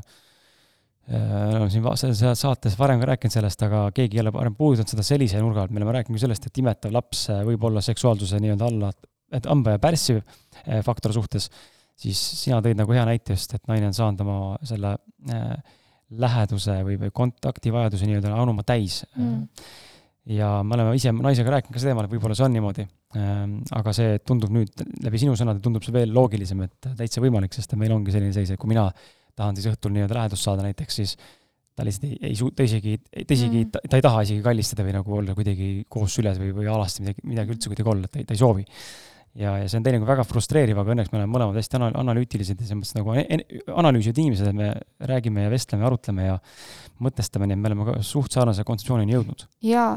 Speaker 1: oleme siin selles saates varem ka rääkinud sellest, aga keegi ei ole varem puudutanud seda sellise nurga alt, me oleme rääkinud sellest, et imetav laps äh, võib olla seksuaalsuse nii-öelda alla, et hamba ja pärssiv äh, faktor suhtes, siis sina tõid nagu hea näite just, et naine on saanud oma selle äh, läheduse või, või kontaktivajaduse nii-öelda anuma täis mm. ja me oleme ise naisega rääkinud ka sel teemal, et võib-olla see on niimoodi ähm,. aga see tundub nüüd läbi sinu sõnade, tundub see veel loogilisem, et täitsa võimalik, sest meil ongi selline seis, et kui mina tahan siis õhtul nii-öelda lähedust saada näiteks, siis ta lihtsalt ei, ei su-, ta isegi, ta isegi mm., ta ei taha isegi kallistada või nagu olla kuidagi koos süles või, või alasti midagi, midagi üldse kuidagi olla, et ta ei, ta ei soovi. ja, ja see on teinekord väga frustreeriv, aga õnneks me oleme mõlemad hästi ana-, analüütilised ja selles mõttes nagu analüüsivad inimesed, et me räägime ja vestleme ja arutleme ja mõtestame, nii et me oleme ka suht sarnase kontseptsioonini jõudnud.
Speaker 2: jaa,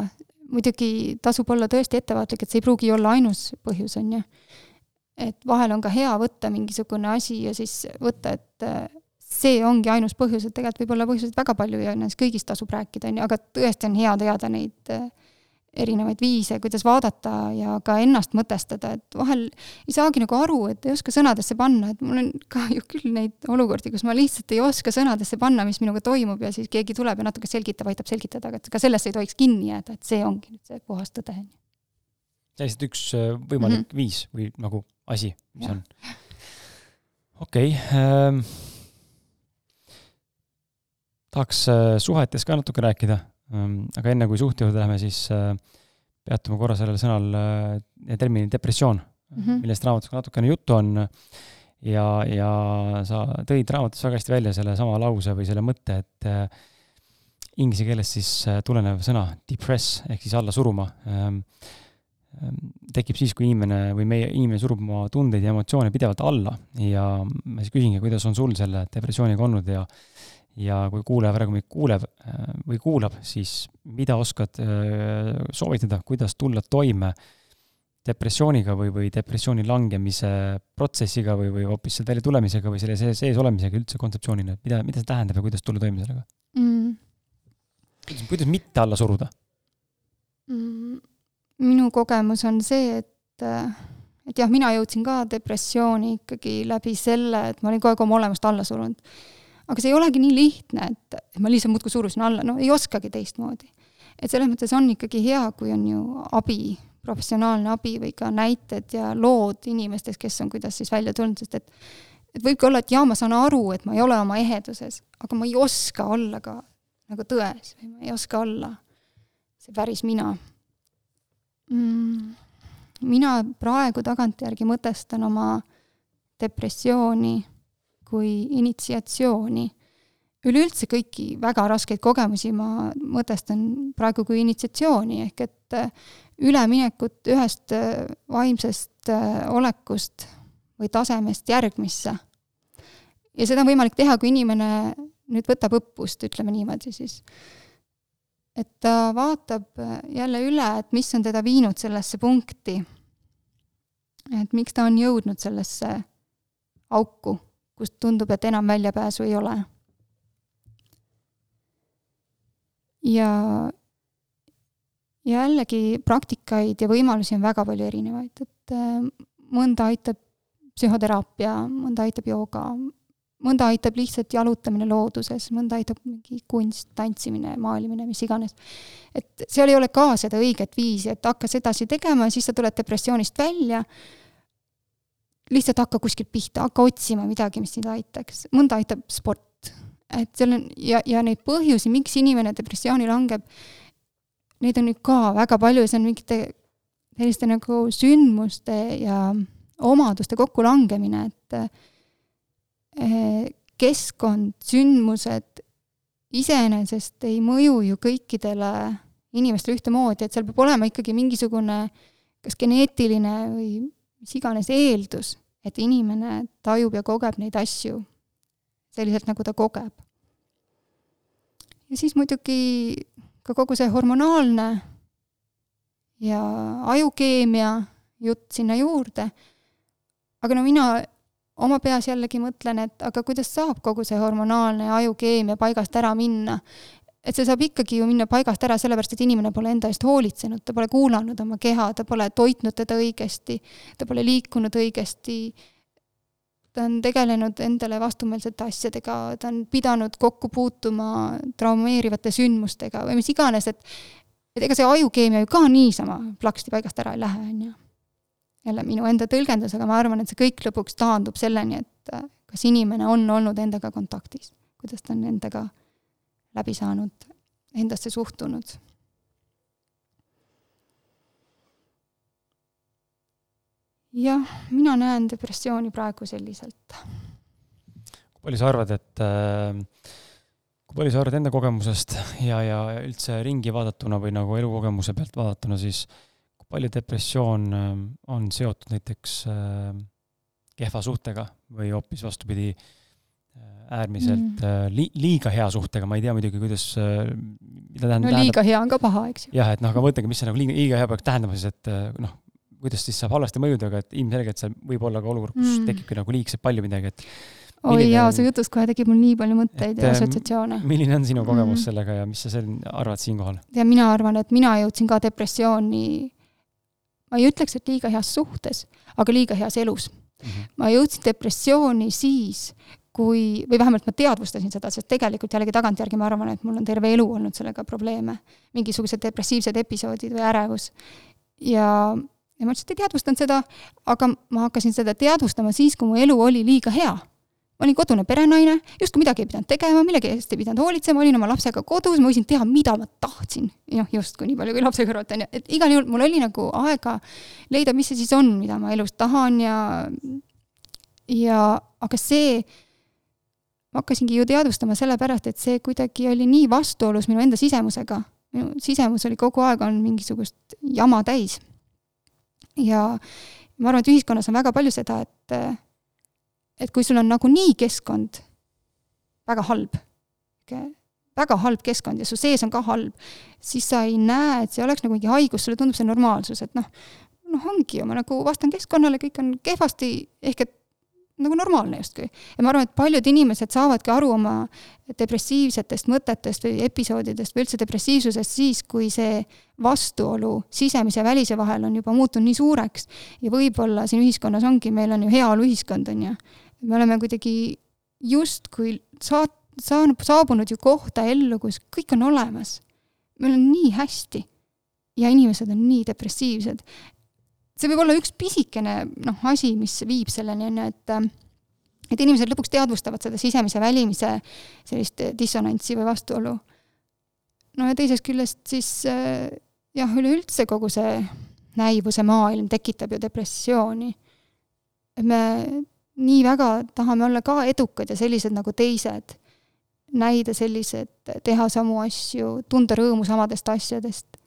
Speaker 2: muidugi tasub olla tõesti ettevaatlik, et see ei pruugi olla ainus põhjus, on ju. et vahel on ka hea võtta mingisugune asi ja siis võtta, et see ongi ainus põhjus, et tegelikult võib olla põhjuseid väga palju ja nendest kõigist tasub rääkida, on ju, aga tõesti on hea teada neid äh, erinevaid viise, kuidas vaadata ja ka ennast mõtestada, et vahel ei saagi nagu aru, et ei oska sõnadesse panna, et mul on ka (laughs) ju küll neid olukordi, kus ma lihtsalt ei oska sõnadesse panna, mis minuga toimub ja siis keegi tuleb ja natuke selgitab, aitab selgitada, aga et ka sellest ei tohiks kinni jääda, et see ongi nüüd see puhas tõde, on ju.
Speaker 1: täiesti üks äh, võimalik mm -hmm. viis või nagu asi, mis
Speaker 2: Jah.
Speaker 1: on. okei okay, ähm,. Tahaks äh, suhetest ka natuke rääkida ähm,, aga enne kui suhte juurde läheme, siis äh, peatume korra sellel sõnal äh, termini depressioon mm,
Speaker 2: Mhm.
Speaker 1: millest raamatus ka natukene juttu on. ja, ja sa tõid raamatus väga hästi välja sellesama lause või selle mõtte, et äh, inglise keelest siis äh, tulenev sõna depress ehk siis alla suruma ähm, ähm, tekib siis, kui inimene või meie inimene surub oma tundeid ja emotsioone pidevalt alla ja ma siis küsingi, kuidas on sul selle depressiooniga olnud ja ja kui kuulaja praegu meid kuuleb äh, või kuulab, siis mida oskad äh, soovitada, kuidas tulla toime depressiooniga või, või depressiooni langemise protsessiga või, või hoopis sealt välja tulemisega või selle sees, sees olemisega üldse kontseptsioonina, et mida, mida see tähendab ja kuidas tulla toime sellega?
Speaker 2: mm.?
Speaker 1: kuidas, kuidas mitte alla suruda?
Speaker 2: Mm, minu kogemus on see, et, et jah, mina jõudsin ka depressiooni ikkagi läbi selle, et ma olin kogu aeg oma olemust alla surunud. Aga see ei olegi nii lihtne, et, ma lihtsalt muudkui surusin alla, no ei oskagi teistmoodi. et selles mõttes on ikkagi hea, kui on ju abi, professionaalne abi või ka näited ja lood inimestest, kes on kuidas siis välja tulnud, sest et et võibki olla, et jaa, ma saan aru, et ma ei ole oma eheduses, aga ma ei oska olla ka nagu tões või ma ei oska olla see päris mina mm,. mina praegu tagantjärgi mõtestan oma depressiooni kui initsiatsiooni. üleüldse kõiki väga raskeid kogemusi ma mõtestan praegu kui initsiatsiooni, ehk et äh, üleminekut ühest äh, vaimsest äh, olekust või tasemest järgmisse. ja seda on võimalik teha, kui inimene nüüd võtab õppust, ütleme niimoodi siis et ta vaatab jälle üle, et mis on teda viinud sellesse punkti. et miks ta on jõudnud sellesse auku, kust tundub, et enam väljapääsu ei ole. ja jällegi praktikaid ja võimalusi on väga palju erinevaid, et äh, mõnda aitab psühhoteraapia, mõnda aitab jooga, mõnda aitab lihtsalt jalutamine looduses, mõnda aitab mingi kunst, tantsimine, maalimine, mis iganes. et seal ei ole ka seda õiget viisi, et hakka sedasi tegema ja siis sa tuled depressioonist välja. Lihtsalt hakka kuskilt pihta, hakka otsima midagi, mis sind aitaks, mõnda aitab sport. et seal on ja, ja neid põhjusi, miks inimene depressiooni langeb, neid on nüüd ka väga palju ja see on mingite selliste nagu sündmuste ja omaduste kokkulangemine, et keskkond, sündmused iseenesest ei mõju ju kõikidele inimestele ühtemoodi, et seal peab olema ikkagi mingisugune kas geneetiline või mis iganes eeldus, et inimene tajub ja kogeb neid asju selliselt, nagu ta kogeb. ja siis muidugi ka kogu see hormonaalne ja ajukeemia jutt sinna juurde, aga no mina oma peas jällegi mõtlen, et aga kuidas saab kogu see hormonaalne ajukeemia paigast ära minna. Et see saab ikkagi ju minna paigast ära sellepärast, et inimene pole enda eest hoolitsenud, ta pole kuulanud oma keha, ta pole toitnud teda õigesti, ta pole liikunud õigesti, ta on tegelenud endale vastumeelsete asjadega, ta on pidanud kokku puutuma traumeerivate sündmustega või mis iganes, et et ega see ajukeemia ju ka niisama plaksti paigast ära ei lähe, on ju. Jälle minu enda tõlgendus, aga ma arvan, et see kõik lõpuks taandub selleni, et äh, kas inimene on olnud endaga kontaktis, kuidas ta on endaga läbi saanud, endasse suhtunud. jah, mina näen depressiooni praegu selliselt.
Speaker 1: kui palju sa arvad, et äh, kui palju sa arvad enda kogemusest ja, ja üldse ringi vaadatuna või nagu elukogemuse pealt vaadatuna, siis kui palju depressioon äh, on seotud näiteks äh, kehva suhtega või hoopis vastupidi, äärmiselt mm. li, liiga hea suhtega, ma ei tea muidugi, kuidas, mida tähendab.
Speaker 2: no liiga hea on ka paha, eks ju.
Speaker 1: jah, et noh, aga mõtlegi, mis see nagu liiga, liiga hea peaks tähendama siis, et noh, kuidas siis saab halvasti mõjuda, aga et ilmselgelt seal võib olla ka olukord, kus mm. tekibki nagu liigselt palju midagi, et
Speaker 2: oi milline... jaa, su jutust kohe tekib mul nii palju mõtteid et, ja assotsiatsioone.
Speaker 1: milline on sinu kogemus mm. sellega ja mis sa sel-, arvad siinkohal?
Speaker 2: ja mina arvan, et mina jõudsin ka depressiooni, ma ei ütleks, et liiga heas suhtes, aga liiga heas elus mm. -hmm. ma jõudsin depressiooni siis, kui, või vähemalt ma teadvustasin seda, sest tegelikult jällegi tagantjärgi ma arvan, et mul on terve elu olnud sellega probleeme. mingisugused depressiivsed episoodid või ärevus. ja ja ma lihtsalt ei teadvustanud seda, aga ma hakkasin seda teadvustama siis, kui mu elu oli liiga hea. ma olin kodune perenaine, justkui midagi ei pidanud tegema, millegi eest ei pidanud hoolitsema, olin oma lapsega kodus, ma võisin teha, mida ma tahtsin. noh, justkui nii palju kui lapse kõrvalt, on ju, et igal juhul mul oli nagu aega leida, mis see siis on, mida ma elus tahan ja ja aga see, ma hakkasingi ju teadvustama sellepärast, et see kuidagi oli nii vastuolus minu enda sisemusega. minu sisemus oli kogu aeg olnud mingisugust jama täis ja ma arvan, et ühiskonnas on väga palju seda, et, et kui sul on nagunii keskkond väga halb, väga halb keskkond ja su sees on ka halb, siis sa ei näe, et see oleks nagu mingi haigus, sulle tundub see normaalsus, et noh, noh, ongi ju, ma nagu vastan keskkonnale, kõik on kehvasti, ehk et nagu normaalne justkui. ja ma arvan, et paljud inimesed saavadki aru oma depressiivsetest mõtetest või episoodidest või üldse depressiivsusest siis, kui see vastuolu sisemise ja välise vahel on juba muutunud nii suureks. ja võib-olla siin ühiskonnas ongi, meil on ju heaoluühiskond, on ju. me oleme kuidagi justkui saat-, saanud, saabunud ju kohta ellu, kus kõik on olemas. meil on nii hästi ja inimesed on nii depressiivsed, see võib olla üks pisikene noh, asi, mis viib selleni, on ju, et äh, et inimesed lõpuks teadvustavad seda sisemise, välimise sellist dissonantsi või vastuolu. no ja teisest küljest siis äh, jah, üleüldse kogu see näivuse maailm tekitab ju depressiooni. et me nii väga tahame olla ka edukad ja sellised nagu teised, näida sellised, teha samu asju, tunda rõõmu samadest asjadest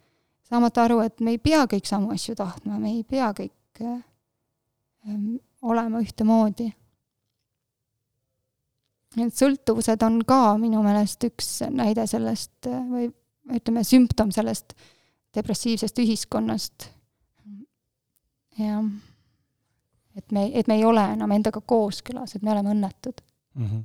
Speaker 2: saamata aru, et me ei pea kõik samu asju tahtma, me ei pea kõik ähm, olema ühtemoodi. Need sõltuvused on ka minu meelest üks näide sellest või ütleme, sümptom sellest depressiivsest ühiskonnast. jah, et me, et me ei ole enam endaga kooskõlas, et me oleme õnnetud mm. -hmm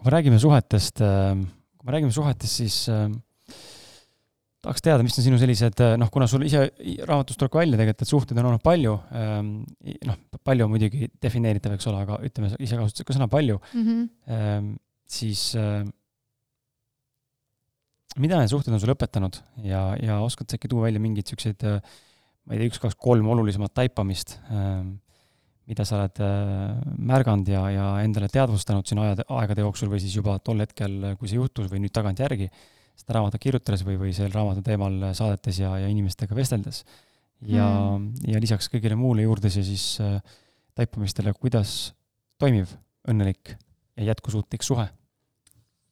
Speaker 1: kui me räägime suhetest, äh, kui me räägime suhetest, siis äh, tahaks teada, mis on sinu sellised, äh, noh, kuna sul ise raamatust tuleb ka välja tegelikult, et suhteid on olnud palju, ähm, noh, palju muidugi defineeritav, eks ole, aga ütleme, ise kasutasid ka sõna palju mm, -hmm. siis mida need suhted on sulle õpetanud ja, ja oskad sa äkki tuua välja mingeid niisuguseid, ma ei tea, üks, kaks, kolm olulisemat taipamist, ähm, mida sa oled äh, märganud ja, ja endale teadvustanud siin aja, aegade jooksul või siis juba tol hetkel, kui see juhtus või nüüd tagantjärgi, seda raamatut kirjutades või, või sel raamatu teemal saadetes ja, ja inimestega vesteldes. ja mm., ja lisaks kõigile muule juurde see siis äh, taipamistele, kuidas toimib õnnelik ja jätkusuutlik suhe?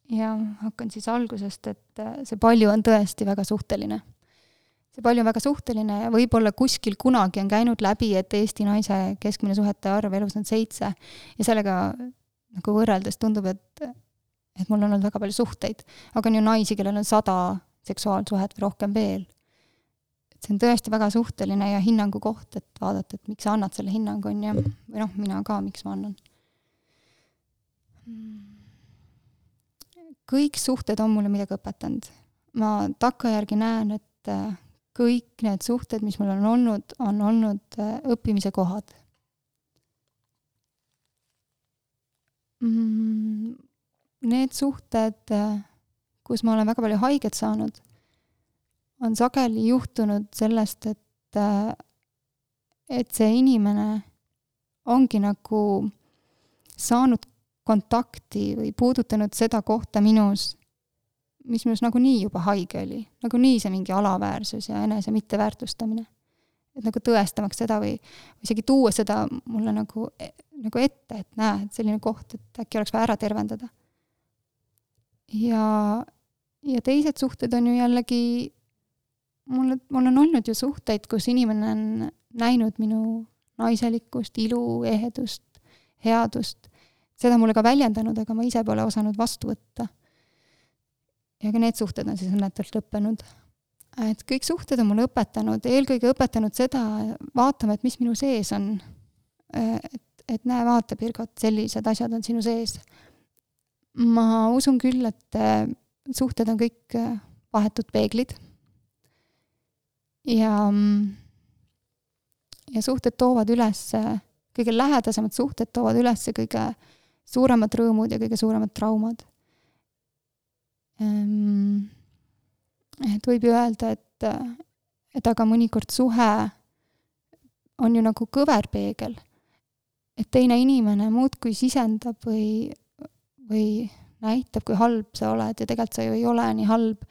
Speaker 2: jaa, hakkan siis algusest, et äh, see palju on tõesti väga suhteline see palju on väga suhteline ja võib-olla kuskil kunagi on käinud läbi, et Eesti naise keskmine suhete arv elus on seitse ja sellega nagu võrreldes tundub, et, et mul on olnud väga palju suhteid, aga on ju naisi, kellel on sada seksuaalsuhet või rohkem veel. et see on tõesti väga suhteline ja hinnangu koht, et vaadata, et miks sa annad selle hinnangu, on ju, või noh, mina ka, miks ma annan. kõik suhted on mulle midagi õpetanud. ma takkajärgi näen, et kõik need suhted, mis mul on olnud, on olnud äh, õppimise kohad mm,. Need suhted, äh, kus ma olen väga palju haiget saanud, on sageli juhtunud sellest, et, äh, et see inimene ongi nagu saanud kontakti või puudutanud seda kohta minus, mis minus nagunii juba haige oli, nagunii see mingi alaväärsus ja enese mitteväärtustamine. et nagu tõestamaks seda või, või isegi tuua seda mulle nagu, nagu ette, et näe, et selline koht, et äkki oleks vaja ära tervendada. ja, ja teised suhted on ju jällegi, mul, mul on olnud ju suhteid, kus inimene on näinud minu naiselikkust, ilu, ehedust, headust, seda mulle ka väljendanud, aga ma ise pole osanud vastu võtta ja ka need suhted on siis õnnetult lõppenud. et kõik suhted on mulle õpetanud, eelkõige õpetanud seda, vaatama, et mis minu sees on. et, et näe, vaata, Birgot, sellised asjad on sinu sees. ma usun küll, et suhted on kõik vahetud peeglid. ja, ja suhted toovad üles, kõige lähedasemad suhted toovad üles kõige suuremad rõõmud ja kõige suuremad traumad et võib ju öelda, et, et aga mõnikord suhe on ju nagu kõverpeegel. et teine inimene muudkui sisendab või, või näitab, kui halb sa oled ja tegelikult sa ju ei ole nii halb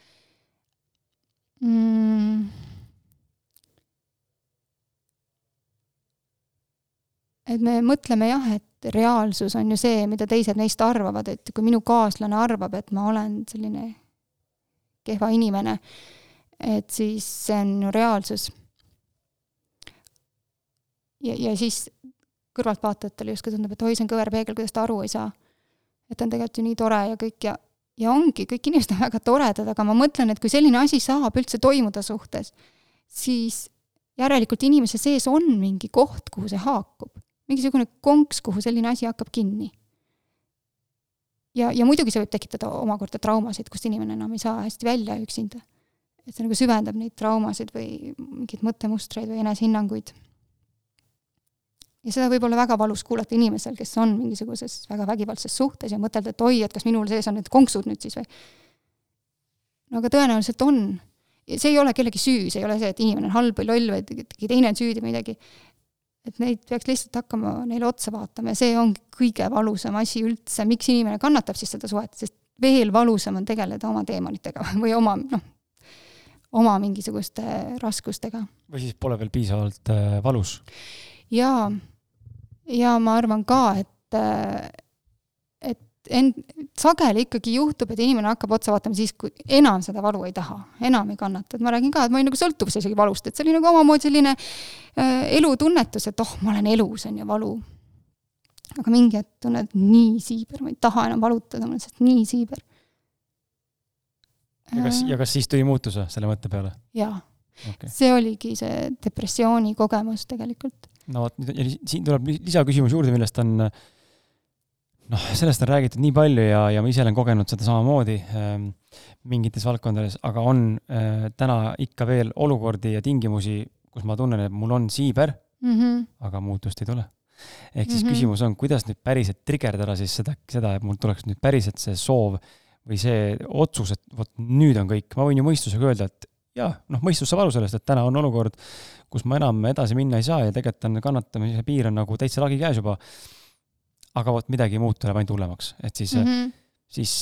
Speaker 2: mm.. Et me mõtleme jah, et reaalsus on ju see, mida teised neist arvavad, et kui minu kaaslane arvab, et ma olen selline kehva inimene, et siis see on ju reaalsus. ja, ja siis kõrvaltvaatajatele justkui tundub, et oi, see on kõver peegel, kuidas ta aru ei saa. et ta on tegelikult ju nii tore ja kõik ja, ja ongi, kõik inimesed on (laughs) väga toredad, aga ma mõtlen, et kui selline asi saab üldse toimuda suhtes, siis järelikult inimese sees on mingi koht, kuhu see haakub. Mingisugune konks, kuhu selline asi hakkab kinni. ja, ja muidugi see võib tekitada omakorda traumasid, kust inimene enam ei saa hästi välja üksinda. et see nagu süvendab neid traumasid või mingeid mõttemustreid või enesehinnanguid ja seda võib olla väga valus kuulata inimesel, kes on mingisuguses väga vägivaldses suhtes ja mõtelda, et oi, et kas minul sees on need konksud nüüd siis või. no aga tõenäoliselt on. see ei ole kellegi süü, see ei ole see, et inimene on halb või loll või keegi teine on süüdi midagi. Et neid peaks lihtsalt hakkama neile otsa vaatama ja see ongi kõige valusam asi üldse, miks inimene kannatab siis seda suhet, sest veel valusam on tegeleda oma teemonitega (laughs) või oma noh, oma mingisuguste raskustega.
Speaker 1: või siis pole veel piisavalt äh, valus.
Speaker 2: jaa ja ma arvan ka, et, et end-, sageli ikkagi juhtub, et inimene hakkab otsa vaatama siis, kui enam seda valu ei taha, enam ei kannata, et ma räägin ka, et ma olin nagu sõltuvuses isegi valust, et see oli nagu omamoodi selline äh, elutunnetus, et oh, ma olen elus, on ju, valu. aga mingi hetk tunned nii siiber, ma ei taha enam valutada, ma olen lihtsalt nii siiber.
Speaker 1: ja kas, ja kas siis tuli muutus selle mõtte peale?
Speaker 2: jaa okay.. see oligi see depressiooni kogemus tegelikult
Speaker 1: no vot, siin tuleb lisaküsimus juurde, millest on noh, sellest on räägitud nii palju ja, ja ma ise olen kogenud seda samamoodi ähm, mingites valdkondades, aga on äh, täna ikka veel olukordi ja tingimusi, kus ma tunnen, et mul on siiber mm, -hmm. aga muutust ei tule. ehk siis mm -hmm. küsimus on, kuidas nüüd päriselt trigerdada siis seda, seda, et mul tuleks nüüd päriselt see soov või see otsus, et vot nüüd on kõik, ma võin ju mõistusega öelda, et jaa, noh, mõistus saab aru sellest, et täna on olukord, kus ma enam edasi minna ei saa ja tegelikult on kannatamise piir on nagu täitsa lagi käes juba. Aga vot midagi ei muutu, läheb ainult hullemaks, et siis mm, -hmm. siis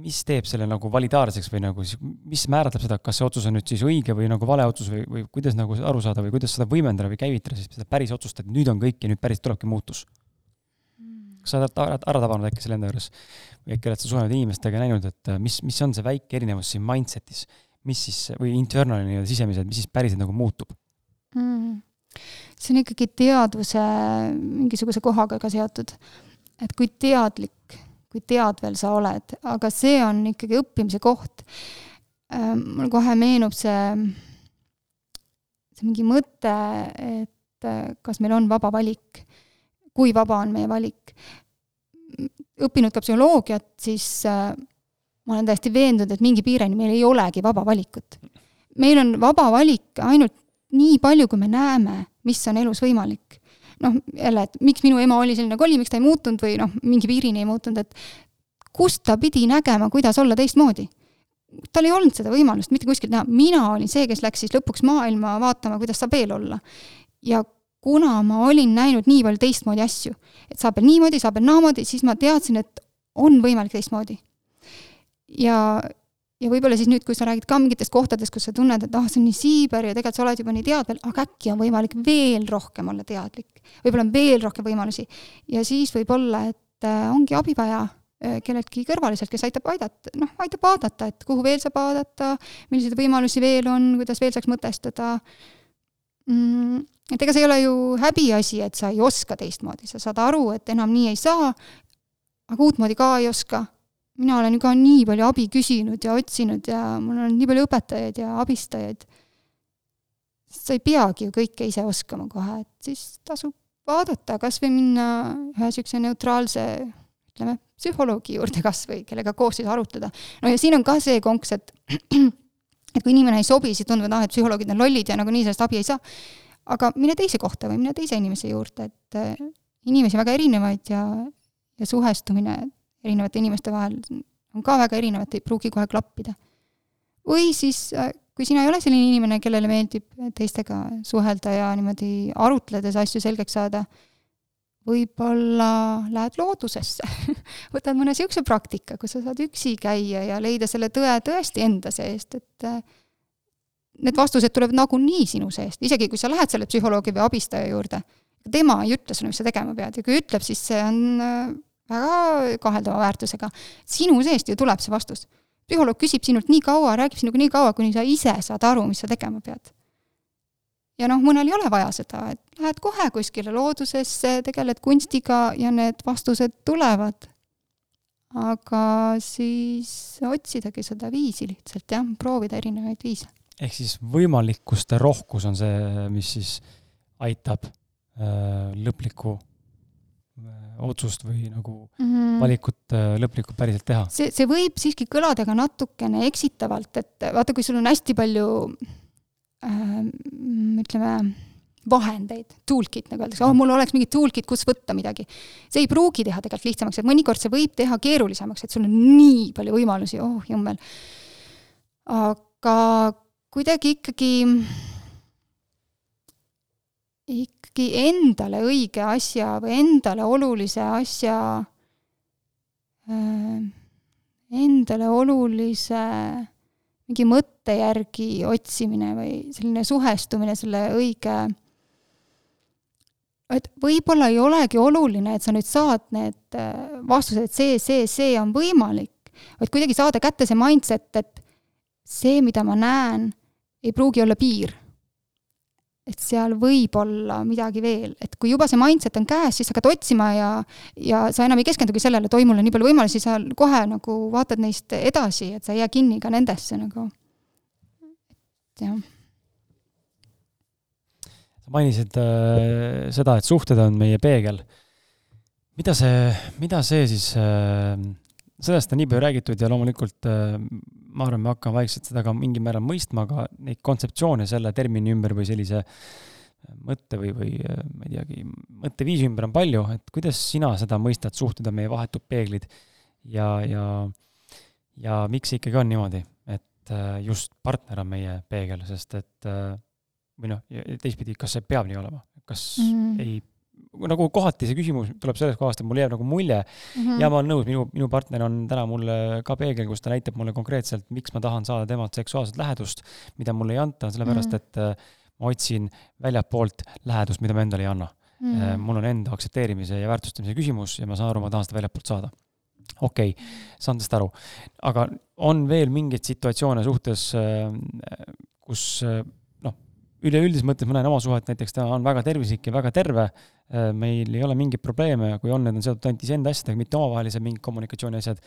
Speaker 1: mis teeb selle nagu validaarseks või nagu, mis määratleb seda, kas see otsus on nüüd siis õige või nagu vale otsus või, või kuidas nagu aru saada või kuidas seda võimendada või käivitada siis seda päris otsust, et nüüd on kõik ja nüüd päris tulebki muutus? kas sa oled ära, ära tabanud äkki selle enda juures või äkki oled sa suhelnud inimestega ja näinud, et mis, mis on see väike erinevus siin mindset'is mis siis, või internal nii-öelda sisemiselt, mis siis päriselt nagu muutub
Speaker 2: mm.? See on ikkagi teadvuse mingisuguse kohaga ka seotud. et kui teadlik, kui teadvel sa oled, aga see on ikkagi õppimise koht. Ähm, mul kohe meenub see, see mingi mõte, et äh, kas meil on vaba valik, kui vaba on meie valik. õppinud ka psühholoogiat, siis äh, ma olen täiesti veendunud, et mingi piireni meil ei olegi vaba valikut. meil on vaba valik ainult nii palju, kui me näeme, mis on elus võimalik. noh, jälle, et miks minu ema oli selline, nagu oli, miks ta ei muutunud või noh, mingi piirini ei muutunud, et kust ta pidi nägema, kuidas olla teistmoodi? tal ei olnud seda võimalust mitte kuskilt näha, mina olin see, kes läks siis lõpuks maailma vaatama, kuidas saab veel olla. ja kuna ma olin näinud nii palju teistmoodi asju, et saab veel niimoodi, saab veel naamoodi, siis ma teadsin, et on võimalik teistmoodi ja, ja võib-olla siis nüüd, kui sa räägid ka mingitest kohtadest, kus sa tunned, et ah oh,, see on nii siiber ja tegelikult sa oled juba nii teadvel, aga äkki on võimalik veel rohkem olla teadlik. võib-olla on veel rohkem võimalusi. ja siis võib-olla, et äh, ongi abi vaja äh, kelleltki kõrvaliselt, kes aitab aidata, noh, aitab vaadata, et kuhu veel saab vaadata, milliseid võimalusi veel on, kuidas veel saaks mõtestada mm,. et ega see ei ole ju häbiasi, et sa ei oska teistmoodi, sa saad aru, et enam nii ei saa, aga uutmoodi ka ei oska mina olen ju ka nii palju abi küsinud ja otsinud ja mul on nii palju õpetajaid ja abistajaid. sa ei peagi ju kõike ise oskama kohe, et siis tasub vaadata, kas või minna ühe niisuguse neutraalse, ütleme, psühholoogi juurde kas või, kellega koos siis arutleda. no ja siin on ka see konks, et (clears throat) et kui inimene ei sobi, siis tunduvad, ah, et psühholoogid on lollid ja nagunii sellest abi ei saa. aga mine teise kohta või mine teise inimese juurde, et eh, inimesi väga erinevaid ja, ja suhestumine erinevate inimeste vahel on ka väga erinevad, ei pruugi kohe klappida. või siis, äh, kui sina ei ole selline inimene, kellele meeldib teistega suhelda ja niimoodi arutledes asju selgeks saada, võib-olla lähed loodusesse. (laughs) Võtad mõne niisuguse praktika, kus sa saad üksi käia ja leida selle tõe tõesti enda seest, et äh, need vastused tulevad nagunii sinu seest, isegi kui sa lähed selle psühholoogi või abistaja juurde, tema ei ütle sulle, mis sa tegema pead. Ja kui ütleb, siis see on äh, väga kaheldava väärtusega. sinu seest ju tuleb see vastus. psühholoog küsib sinult nii kaua, räägib sinuga nii kaua, kuni sa ise saad aru, mis sa tegema pead. ja noh, mõnel ei ole vaja seda, et lähed kohe kuskile loodusesse, tegeled kunstiga ja need vastused tulevad. aga siis otsidagi seda viisi lihtsalt jah, proovida erinevaid viise
Speaker 1: ehk siis võimalikkuste rohkus on see, mis siis aitab äh, lõplikku äh, otsust või nagu mm -hmm. valikut äh, lõplikult päriselt teha.
Speaker 2: see, see võib siiski kõlada ka natukene eksitavalt, et vaata, kui sul on hästi palju äh, ütleme, vahendeid, toolkit nagu öeldakse, oh, mul oleks mingi toolkit, kus võtta midagi. see ei pruugi teha tegelikult lihtsamaks, et mõnikord see võib teha keerulisemaks, et sul on nii palju võimalusi, oh jummel. aga kuidagi ikkagi, ikkagi endale õige asja või endale olulise asja äh,, endale olulise mingi mõtte järgi otsimine või selline suhestumine selle õige, et võib-olla ei olegi oluline, et sa nüüd saad need äh, vastused, see, see, see on võimalik, vaid kuidagi saada kätte see mindset, et see, mida ma näen, ei pruugi olla piir. Et seal võib olla midagi veel, et kui juba see mindset on käes, siis hakkad otsima ja, ja sa enam ei keskendugi sellele, et oi, mul on nii palju võimalusi, sa kohe nagu vaatad neist edasi, et sa ei jää kinni ka nendesse nagu, et jah.
Speaker 1: Sa mainisid äh, seda, et suhted on meie peegel. mida see, mida see siis äh,, sellest on nii palju räägitud ja loomulikult äh, ma arvan, me hakkame vaikselt seda ka mingil määral mõistma, aga neid kontseptsioone selle termini ümber või sellise mõtte või, või ma ei teagi, mõtteviisi ümber on palju, et kuidas sina seda mõistad, suhted on meie vahetud peeglid ja, ja, ja miks see ikkagi on niimoodi, et äh, just partner on meie peegel, sest et äh, või noh, teistpidi, kas see peab nii olema, kas mm -hmm. ei nagu kohati see küsimus tuleb sellest kohast, et mul jääb nagu mulje mm -hmm. ja ma olen nõus, minu, minu partner on täna mulle ka peegel, kus ta näitab mulle konkreetselt, miks ma tahan saada temalt seksuaalset lähedust, mida mulle ei anta, sellepärast mm -hmm. et äh, ma otsin väljapoolt lähedust, mida ma endale ei anna mm. -hmm. mul on enda aktsepteerimise ja väärtustamise küsimus ja ma saan aru, ma tahan seda väljapoolt saada. okei okay,, saan tast aru. aga on veel mingeid situatsioone suhtes, äh, kus üleüldises mõttes ma näen oma suhet näiteks, ta on väga tervislik ja väga terve Äh, meil ei ole mingeid probleeme, kui on, need on seotud ainult iseenda asjadega, mitte omavahelised mingid kommunikatsiooni asjad,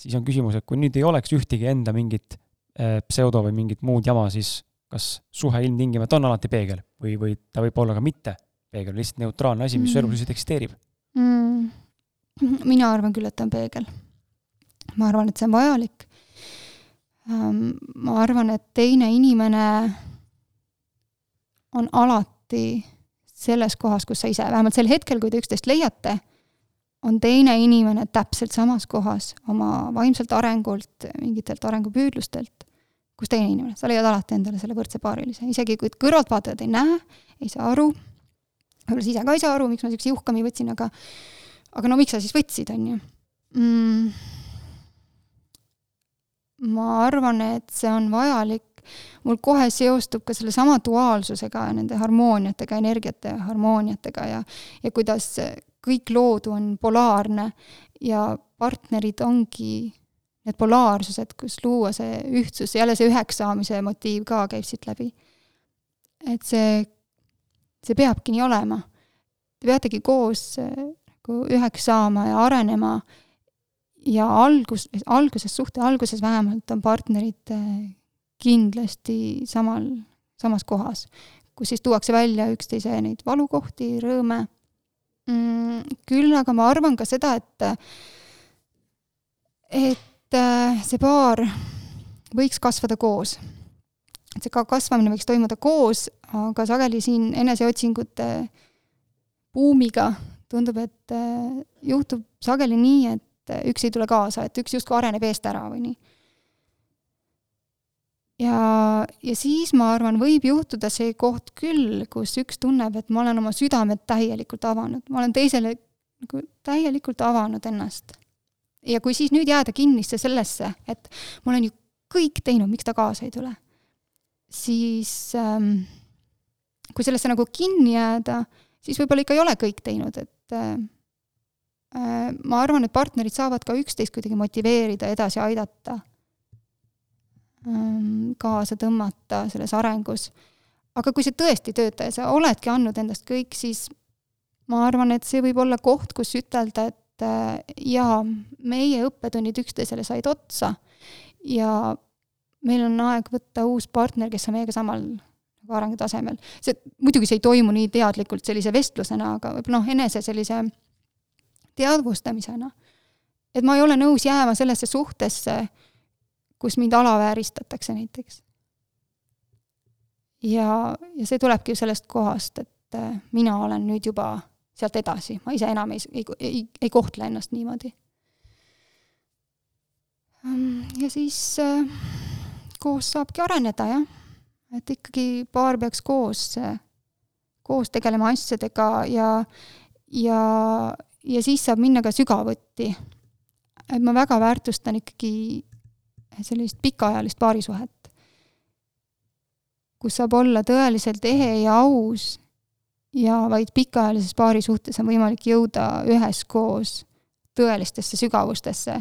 Speaker 1: siis on küsimus, et kui nüüd ei oleks ühtegi enda mingit äh, pseudo või mingit muud jama, siis kas suhe ilmtingimata on alati peegel või, või ta võib olla ka mitte peegel, lihtsalt neutraalne asi, mis mm. elus lihtsalt eksisteerib
Speaker 2: mm.? mina arvan küll, et ta on peegel. ma arvan, et see on vajalik. Ähm, ma arvan, et teine inimene on alati selles kohas, kus sa ise, vähemalt sel hetkel, kui te üksteist leiate, on teine inimene täpselt samas kohas oma vaimselt arengult, mingitelt arengupüüdlustelt, kus teine inimene, sa leiad alati endale selle võrdse paarilise, isegi kui kõrvaltvaatajad ei näe, ei saa aru, võib-olla sa ise ka ei saa aru, miks ma niisuguse juhkami võtsin, aga aga no miks sa siis võtsid, on ju? Mm,? ma arvan, et see on vajalik mul kohe seostub ka sellesama duaalsusega ja nende harmooniatega, energiate harmooniatega ja, ja kuidas kõik loodu on polaarne ja partnerid ongi need polaarsused, kus luua see ühtsus, jälle see üheks saamise motiiv ka käib siit läbi. et see, see peabki nii olema. Te peategi koos nagu üheks saama ja arenema ja algus, alguses, suhte alguses vähemalt on partnerid kindlasti samal, samas kohas, kus siis tuuakse välja üksteise neid valukohti, rõõme mm,. küll aga ma arvan ka seda, et, et äh, see paar võiks kasvada koos. et see ka kasvamine võiks toimuda koos, aga sageli siin eneseotsingute buumiga tundub, et äh, juhtub sageli nii, et et üks ei tule kaasa, et üks justkui areneb eest ära või nii. Ja, ja siis ma arvan, võib juhtuda see koht küll, kus üks tunneb, et ma olen oma südamet täielikult avanud, ma olen teisele nagu täielikult avanud ennast. ja kui siis nüüd jääda kinnisse sellesse, et ma olen ju kõik teinud, miks ta kaasa ei tule, siis ähm, kui sellesse nagu kinni jääda, siis võib-olla ikka ei ole kõik teinud, et äh, äh, ma arvan, et partnerid saavad ka üksteist kuidagi motiveerida, edasi aidata kaasa tõmmata selles arengus. aga kui see tõesti tööta ja sa oledki andnud endast kõik, siis ma arvan, et see võib olla koht, kus ütelda, et äh, jaa, meie õppetunnid üksteisele said otsa ja meil on aeg võtta uus partner, kes on meiega samal nagu arengutasemel. see, muidugi see ei toimu nii teadlikult sellise vestlusena, aga võib-olla noh, enese sellise teadvustamisena. et ma ei ole nõus jääma sellesse suhtesse, kus mind alavääristatakse näiteks. ja, ja see tulebki sellest kohast, et äh, mina olen nüüd juba sealt edasi, ma ise enam ei, ei, ei, ei kohtle ennast niimoodi. Ehm, ja siis äh, koos saabki areneda, jah. et ikkagi paar peaks koos, koos tegelema asjadega ja, ja, ja siis saab minna ka sügavuti. et ma väga väärtustan ikkagi sellist pikaajalist paarisuhet, kus saab olla tõeliselt ehe ja aus ja vaid pikaajalises paarisuhtes on võimalik jõuda üheskoos tõelistesse sügavustesse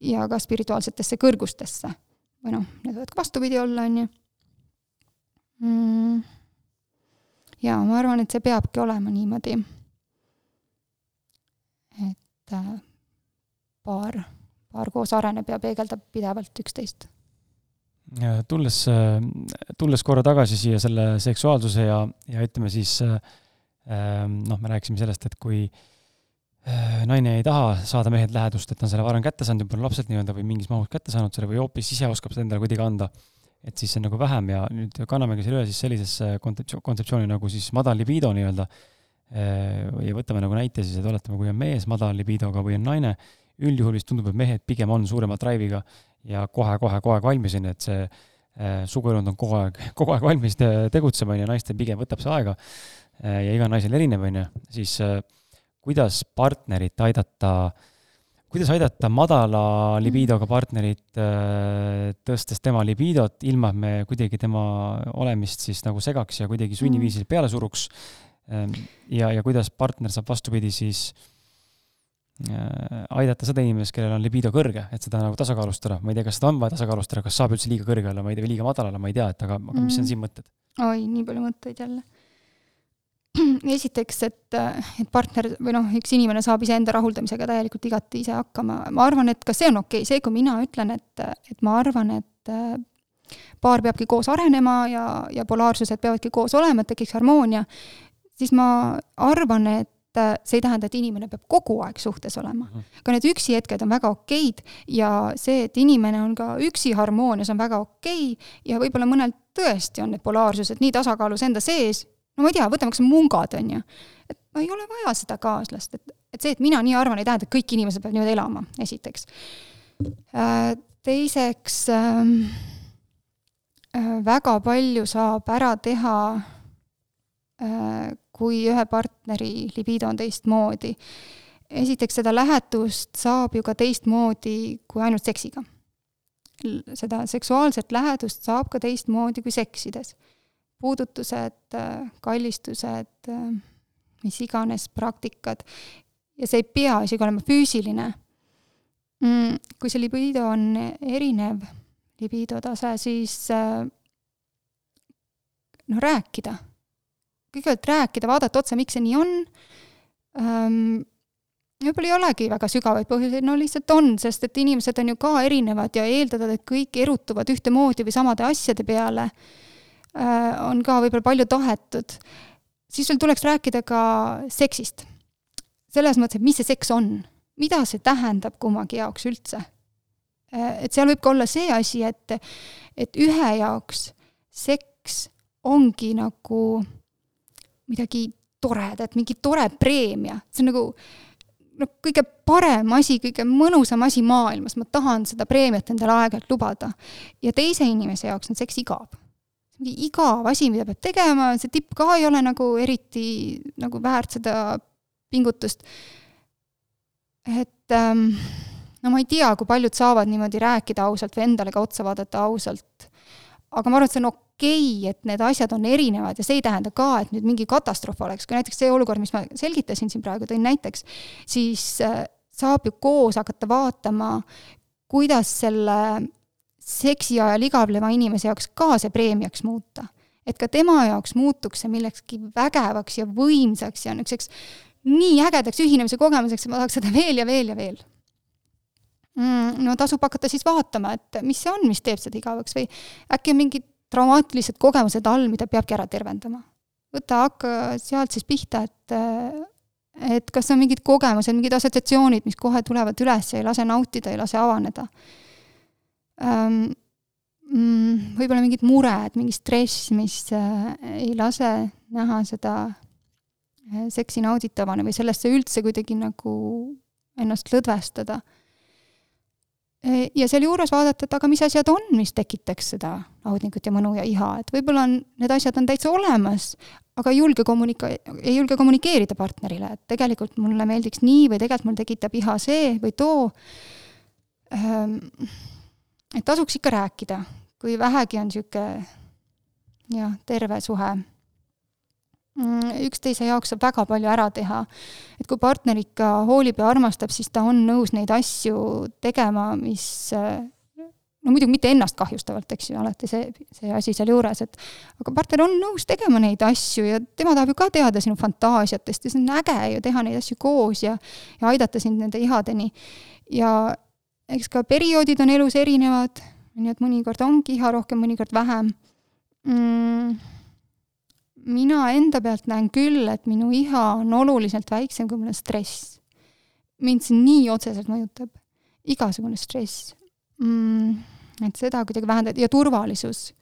Speaker 2: ja ka spirituaalsetesse kõrgustesse. või noh, need võivad ka vastupidi olla, on ju mm.. ja ma arvan, et see peabki olema niimoodi. et äh, paar, paar koos areneb ja peegeldab pidevalt üksteist
Speaker 1: tulles, tulles korra tagasi siia selle seksuaalsuse ja, ja ütleme siis äh, Ehm, noh, me rääkisime sellest, et kui äh, naine ei taha saada mehelt lähedust, et ta on selle varem kätte saanud, võib-olla lapselt nii-öelda või mingis mahus kätte saanud selle või hoopis ise oskab seda endale kuidagi anda, et siis see on nagu vähem ja nüüd kannamegi selle üle siis sellisesse kontseptsiooni, kontseptsiooni nagu siis madal libido nii-öelda. Äh, ja võtame nagu näite siis, et oletame, kui on mees madal libidoga või on naine, üldjuhul vist tundub, et mehed pigem on suurema drive'iga ja kohe-kohe-kohe valmis, on ju, et see äh, suguelund on kogu aeg, (laughs) kogu aeg valmis tegutsema, on ju, naistel pigem võtab see aega Äh, ja iga naisel erinev, on ju, siis äh, kuidas partnerit aidata, kuidas aidata madala libidoga partnerit, äh, tõstes tema libidot, ilma et me kuidagi tema olemist siis nagu segaks ja kuidagi sunniviisiliselt mm. peale suruks. Ähm, ja, ja kuidas partner saab vastupidi siis aidata seda inimest, kellel on libido kõrge, et seda nagu tasakaalustada, ma ei tea, kas seda on vaja tasakaalustada, kas saab üldse liiga kõrge olla, ma ei tea, või liiga madal olla, ma ei tea, et aga, aga mis on mm. siin mõtted?
Speaker 2: oi, nii palju mõtteid jälle (clears throat) esiteks, et, et partner või noh, üks inimene saab iseenda rahuldamisega täielikult igati ise hakkama, ma arvan, et ka see on okei okay., see, kui mina ütlen, et, et ma arvan, et paar peabki koos arenema ja, ja polaarsused peavadki koos olema, et tekiks harmoonia, siis ma arvan, et see ei tähenda, et inimene peab kogu aeg suhtes olema. Mhm. ka need üksi hetked on väga okeid ja see, et inimene on ka üksi harmoonias, on väga okei ja võib-olla mõnel tõesti on need polaarsused nii tasakaalus enda sees no ma ei tea, võtame kas mungad, on ju. et no ei ole vaja seda kaaslast, et, et see, et mina nii arvan, ei tähenda, et kõik inimesed peavad niimoodi elama, esiteks. Äh, teiseks ähm, äh, väga palju saab ära teha äh,, kui ühe partneri libido on teistmoodi. esiteks, seda lähetust saab ju ka teistmoodi kui ainult seksiga. seda seksuaalset lähedust saab ka teistmoodi kui seksides puudutused, kallistused, mis iganes praktikad. ja see ei pea isegi olema füüsiline. Mm, kui see libido on erinev, libido tase, siis noh, rääkida. Kõigepealt rääkida, vaadata otsa, miks see nii on um,. võib-olla ei olegi väga sügavaid põhjuseid, no lihtsalt on, sest et inimesed on ju ka erinevad ja eeldada, et kõik erutuvad ühtemoodi või samade asjade peale Äh, on ka võib-olla palju tahetud, siis sul tuleks rääkida ka seksist. selles mõttes, et mis see seks on, mida see tähendab kummagi jaoks üldse. Äh, et seal võib ka olla see asi, et, et ühe jaoks seks ongi nagu midagi toredat, mingi tore preemia, see on nagu no kõige parem asi, kõige mõnusam asi maailmas, ma tahan seda preemiat endale aeg-ajalt lubada. ja teise inimese jaoks on seks igav. mingi igav asi, mida peab tegema, see tipp ka ei ole nagu eriti nagu väärt seda pingutust. et ähm, no ma ei tea, kui paljud saavad niimoodi rääkida ausalt või endale ka otsa vaadata ausalt. Aga ma arvan, et see on okei okay,, et need asjad on erinevad ja see ei tähenda ka, et nüüd mingi katastroof oleks, kui näiteks see olukord, mis ma selgitasin siin praegu, tõin näiteks, siis äh, saab ju koos hakata vaatama, kuidas selle seksi ajal igavleva inimese jaoks ka see preemiaks muuta. et ka tema jaoks muutuks see millekski vägevaks ja võimsaks ja niisuguseks nii ägedaks ühinemise kogemuseks, et ma tahaks seda veel ja veel ja veel mm,. no tasub hakata siis vaatama, et mis see on, mis teeb seda igavaks või äkki on mingid traumaatilised kogemused all, mida peabki ära tervendama. võta, hakka sealt siis pihta, et et kas on mingid kogemused, mingid assotsiatsioonid, mis kohe tulevad üles ja ei lase nautida, ei lase avaneda ähm,. Võib-olla mingid mured, mingi stress, mis äh, ei lase näha seda äh, seksi nauditavana või sellesse üldse kuidagi nagu ennast lõdvestada ja sealjuures vaadata, et aga mis asjad on, mis tekitaks seda naudingut ja mõnu ja iha, et võib-olla on, need asjad on täitsa olemas, aga ei julge kommunika-, ei julge kommunikeerida partnerile, et tegelikult mulle meeldiks nii või tegelikult mul tekitab iha see või too. Ehm, et tasuks ikka rääkida, kui vähegi on niisugune jah, terve suhe üksteise jaoks saab väga palju ära teha. et kui partner ikka hoolib ja armastab, siis ta on nõus neid asju tegema, mis no muidugi mitte ennast kahjustavalt, eks ju, alati see, see asi sealjuures, et aga partner on nõus tegema neid asju ja tema tahab ju ka teada sinu fantaasiatest ja see on äge ju teha neid asju koos ja ja aidata sind nende ihadeni. ja eks ka perioodid on elus erinevad, nii et mõnikord ongi iha rohkem, mõnikord vähem mm mina enda pealt näen küll, et minu iha on oluliselt väiksem, kui mul on stress. mind see nii otseselt mõjutab, igasugune stress mm,. et seda kuidagi vähendada ja turvalisus.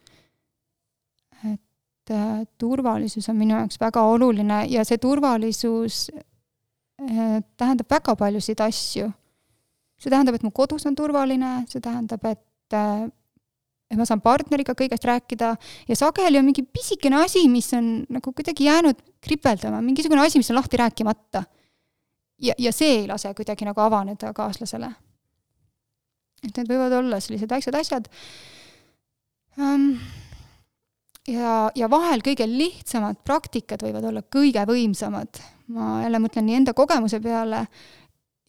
Speaker 2: et äh, turvalisus on minu jaoks väga oluline ja see turvalisus äh, tähendab väga paljusid asju. see tähendab, et mu kodus on turvaline, see tähendab, et äh, et ma saan partneriga kõigest rääkida ja sageli on mingi pisikene asi, mis on nagu kuidagi jäänud kripeldama, mingisugune asi, mis on lahti rääkimata. ja, ja see ei lase kuidagi nagu avaneda kaaslasele. et need võivad olla sellised väiksed asjad um,. ja, ja vahel kõige lihtsamad praktikad võivad olla kõige võimsamad. ma jälle mõtlen nii enda kogemuse peale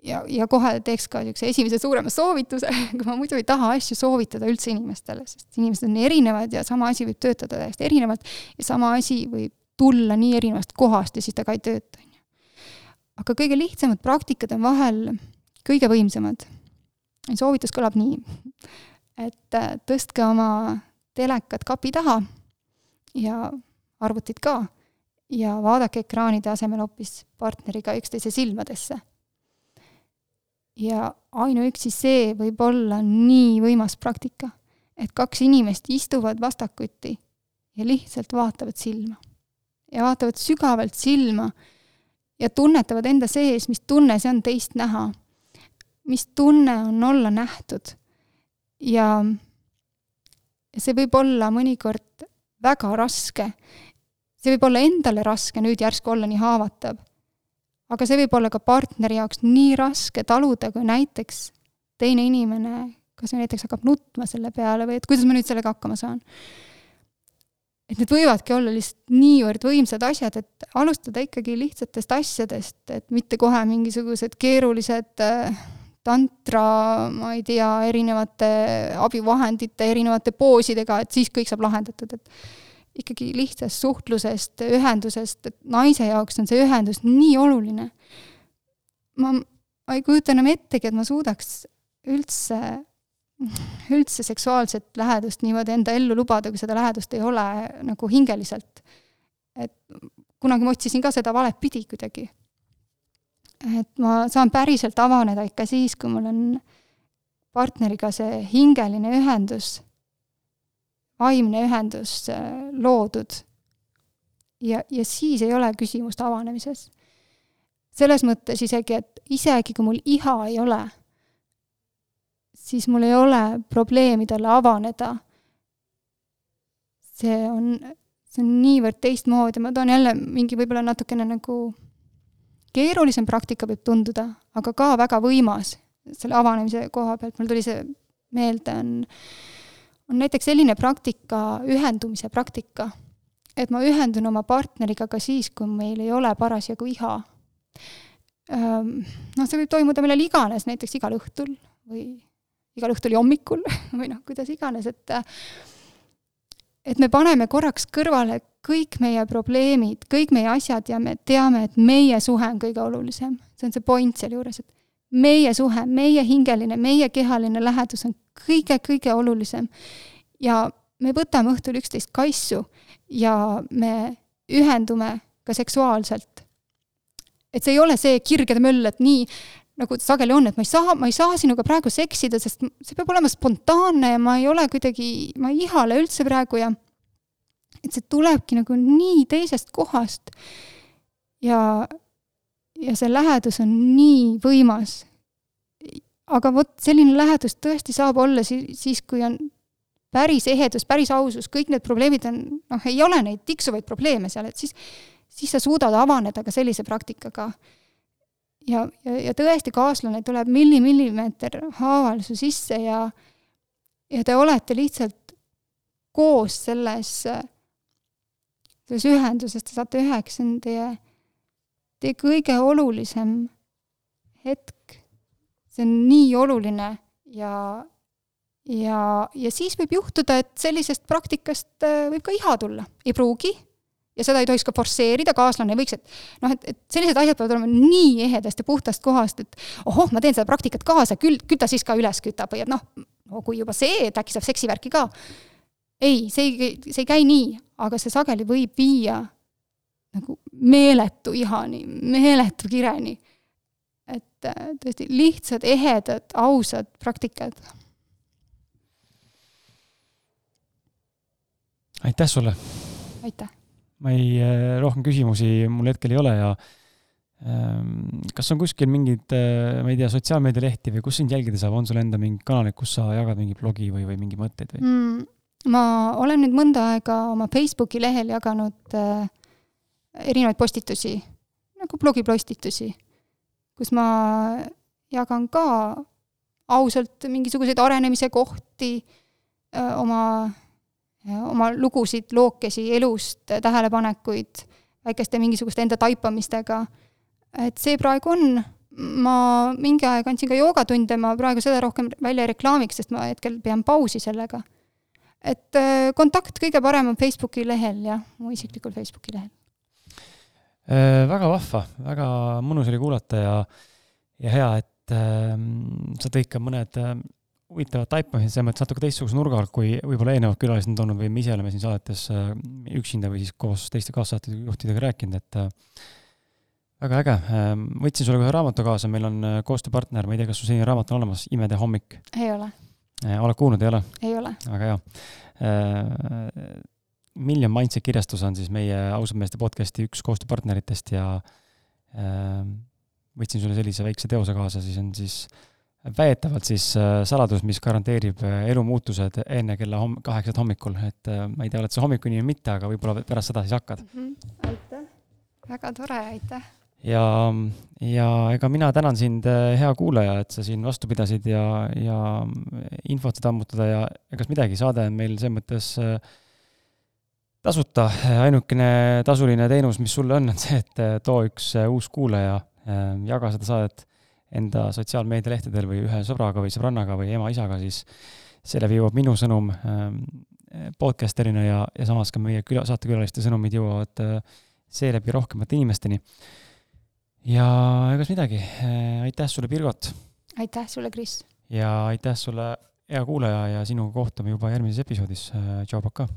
Speaker 2: ja, ja kohe teeks ka niisuguse esimese suurema soovituse, (laughs) kui ma muidu ei taha asju soovitada üldse inimestele, sest inimesed on erinevad ja sama asi võib töötada täiesti erinevalt ja sama asi võib tulla nii erinevast kohast ja siis ta ka ei tööta, on ju. aga kõige lihtsamad praktikad on vahel kõige võimsamad. soovitus kõlab nii, et äh, tõstke oma telekad kapi taha ja arvutid ka ja vaadake ekraanide asemel hoopis partneriga üksteise silmadesse ja ainuüksi see võib olla nii võimas praktika, et kaks inimest istuvad vastakuti ja lihtsalt vaatavad silma. ja vaatavad sügavalt silma ja tunnetavad enda sees, mis tunne see on teist näha. mis tunne on olla nähtud. ja see võib olla mõnikord väga raske. see võib olla endale raske nüüd järsku olla nii haavatav aga see võib olla ka partneri jaoks nii raske taluda, kui näiteks teine inimene kas või näiteks hakkab nutma selle peale või et kuidas ma nüüd sellega hakkama saan. et need võivadki olla lihtsalt niivõrd võimsad asjad, et alustada ikkagi lihtsatest asjadest, et mitte kohe mingisugused keerulised äh, tantra, ma ei tea, erinevate abivahendite, erinevate poosidega, et siis kõik saab lahendatud, et ikkagi lihtsast suhtlusest, ühendusest, et naise jaoks on see ühendus nii oluline. ma, ma ei kujuta enam ettegi, et ma suudaks üldse, üldse seksuaalset lähedust niimoodi enda ellu lubada, kui seda lähedust ei ole nagu hingeliselt. et kunagi ma otsisin ka seda valet pidi kuidagi. et ma saan päriselt avaneda ikka siis, kui mul on partneriga see hingeline ühendus vaimne ühendus loodud. ja, ja siis ei ole küsimust avanemises. selles mõttes isegi, et isegi kui mul iha ei ole, siis mul ei ole probleemi talle avaneda. see on, see on niivõrd teistmoodi, ma toon jälle mingi võib-olla natukene nagu keerulisem praktika võib tunduda, aga ka väga võimas selle avanemise koha pealt, mul tuli see meelde, on, on näiteks selline praktika, ühendumise praktika, et ma ühendun oma partneriga ka siis, kui meil ei ole parasjagu iha noh, see võib toimuda millal iganes, näiteks igal õhtul või igal õhtul ja hommikul (laughs) või noh, kuidas iganes, et et me paneme korraks kõrvale kõik meie probleemid, kõik meie asjad ja me teame, et meie suhe on kõige olulisem. see on see point sealjuures, et meie suhe, meie hingeline, meie kehaline lähedus on kõige-kõige olulisem. ja me võtame õhtul üksteist kaissu ja me ühendume ka seksuaalselt et see ei ole see kirgede möll, et nii, nagu sageli on, et ma ei saa, ma ei saa sinuga praegu seksida, sest see peab olema spontaanne ja ma ei ole kuidagi, ma ei ihale üldse praegu ja et see tulebki nagu nii teisest kohast. ja, ja see lähedus on nii võimas. aga vot selline lähedus tõesti saab olla siis, siis kui on päris ehedus, päris ausus, kõik need probleemid on, noh, ei ole neid tiksuvaid probleeme seal, et siis siis sa suudad avaneda ka sellise praktikaga. ja, ja, ja tõesti, kaaslane tuleb milli-millimeeter haaval su sisse ja, ja te olete lihtsalt koos selles, selles ühenduses, te saate üheks, see on teie, teie kõige olulisem hetk. see on nii oluline ja, ja, ja siis võib juhtuda, et sellisest praktikast äh, võib ka iha tulla, ei pruugi ja seda ei tohiks ka forsseerida, kaaslane võiks, et noh, et, et sellised asjad peavad olema nii ehedast ja puhtast kohast, et ohoh, ma teen seda praktikat kaasa, küll, küll ta siis ka üles kütab või et noh, no kui juba see, et äkki saab seksivärki ka. ei, see ei, see ei käi nii, aga see sageli võib viia nagu meeletu ihani, meeletu kireni. et äh, tõesti lihtsad, ehedad, ausad praktikad.
Speaker 1: aitäh sulle!
Speaker 2: aitäh!
Speaker 1: ma ei, äh, rohkem küsimusi mul hetkel ei ole ja ähm, kas on kuskil mingeid, äh, ma ei tea, sotsiaalmeedialehti või kus sind jälgida saab, on sul enda mingi kanalid, kus sa jagad mingi blogi või, või mingeid mõtteid või
Speaker 2: mm,? ma olen nüüd mõnda aega oma Facebooki lehel jaganud äh, erinevaid postitusi, nagu blogipostitusi, kus ma jagan ka ausalt mingisuguseid arenemise kohti, oma oma lugusid, lookesi elust, tähelepanekuid, väikeste mingisuguste enda taipamistega. et see praegu on, ma mingi aeg andsin ka joogatunde, ma praegu seda rohkem välja ei reklaamiks, sest ma hetkel pean pausi sellega. et kontakt kõige parem on Facebooki lehel, jah, mu isiklikul Facebooki lehel.
Speaker 1: Väga vahva, väga mõnus oli kuulata ja, ja hea, et äh, sa tõid ka mõned äh, huvitavat taipamist, selles mõttes natuke teistsuguse nurga alt, kui võib-olla eelnevad külalised on toonud või me ise oleme siin saadetes äh, üksinda või siis koos teiste kaassaatete juhtidega rääkinud, et äh, väga äge. Ähm, võtsin sulle ühe raamatu kaasa, meil on äh, koostööpartner, ma ei tea, kas sul selline raamat on olemas, Imede hommik?
Speaker 2: ei ole.
Speaker 1: oled kuulnud, ei ole?
Speaker 2: ei ole.
Speaker 1: väga hea. Million Mindset kirjastus on siis meie ausad meeste podcast'i üks koostööpartneritest ja võtsin sulle sellise väikse teose kaasa, siis on siis äh, väidetavalt siis äh, saladus, mis garanteerib äh, elumuutused enne kella homm-, kaheksat hommikul, et äh, ma ei tea, oled sa hommikuinimene või mitte, aga võib-olla pärast seda siis hakkad mm.
Speaker 2: -hmm. aitäh, väga tore, aitäh!
Speaker 1: ja, ja ega mina tänan sind, hea kuulaja, et sa siin vastu pidasid ja, ja infot saad ammutada ja egas midagi, saade on meil selles mõttes tasuta, ainukene tasuline teenus, mis sulle on, on see, et too üks uus kuulaja, jaga seda saadet enda sotsiaalmeedialehtedel või ühe sõbraga või sõbrannaga või ema-isaga, siis seeläbi jõuab minu sõnum podcasterina ja, ja samas ka meie küla, saatekülaliste sõnumid jõuavad äh, seeläbi rohkemate inimesteni. ja egas midagi, äh, aitäh sulle, Pirgot!
Speaker 2: aitäh sulle, Kris!
Speaker 1: ja aitäh sulle, hea kuulaja, ja sinuga kohtume juba järgmises episoodis, äh, tšau, pakaa!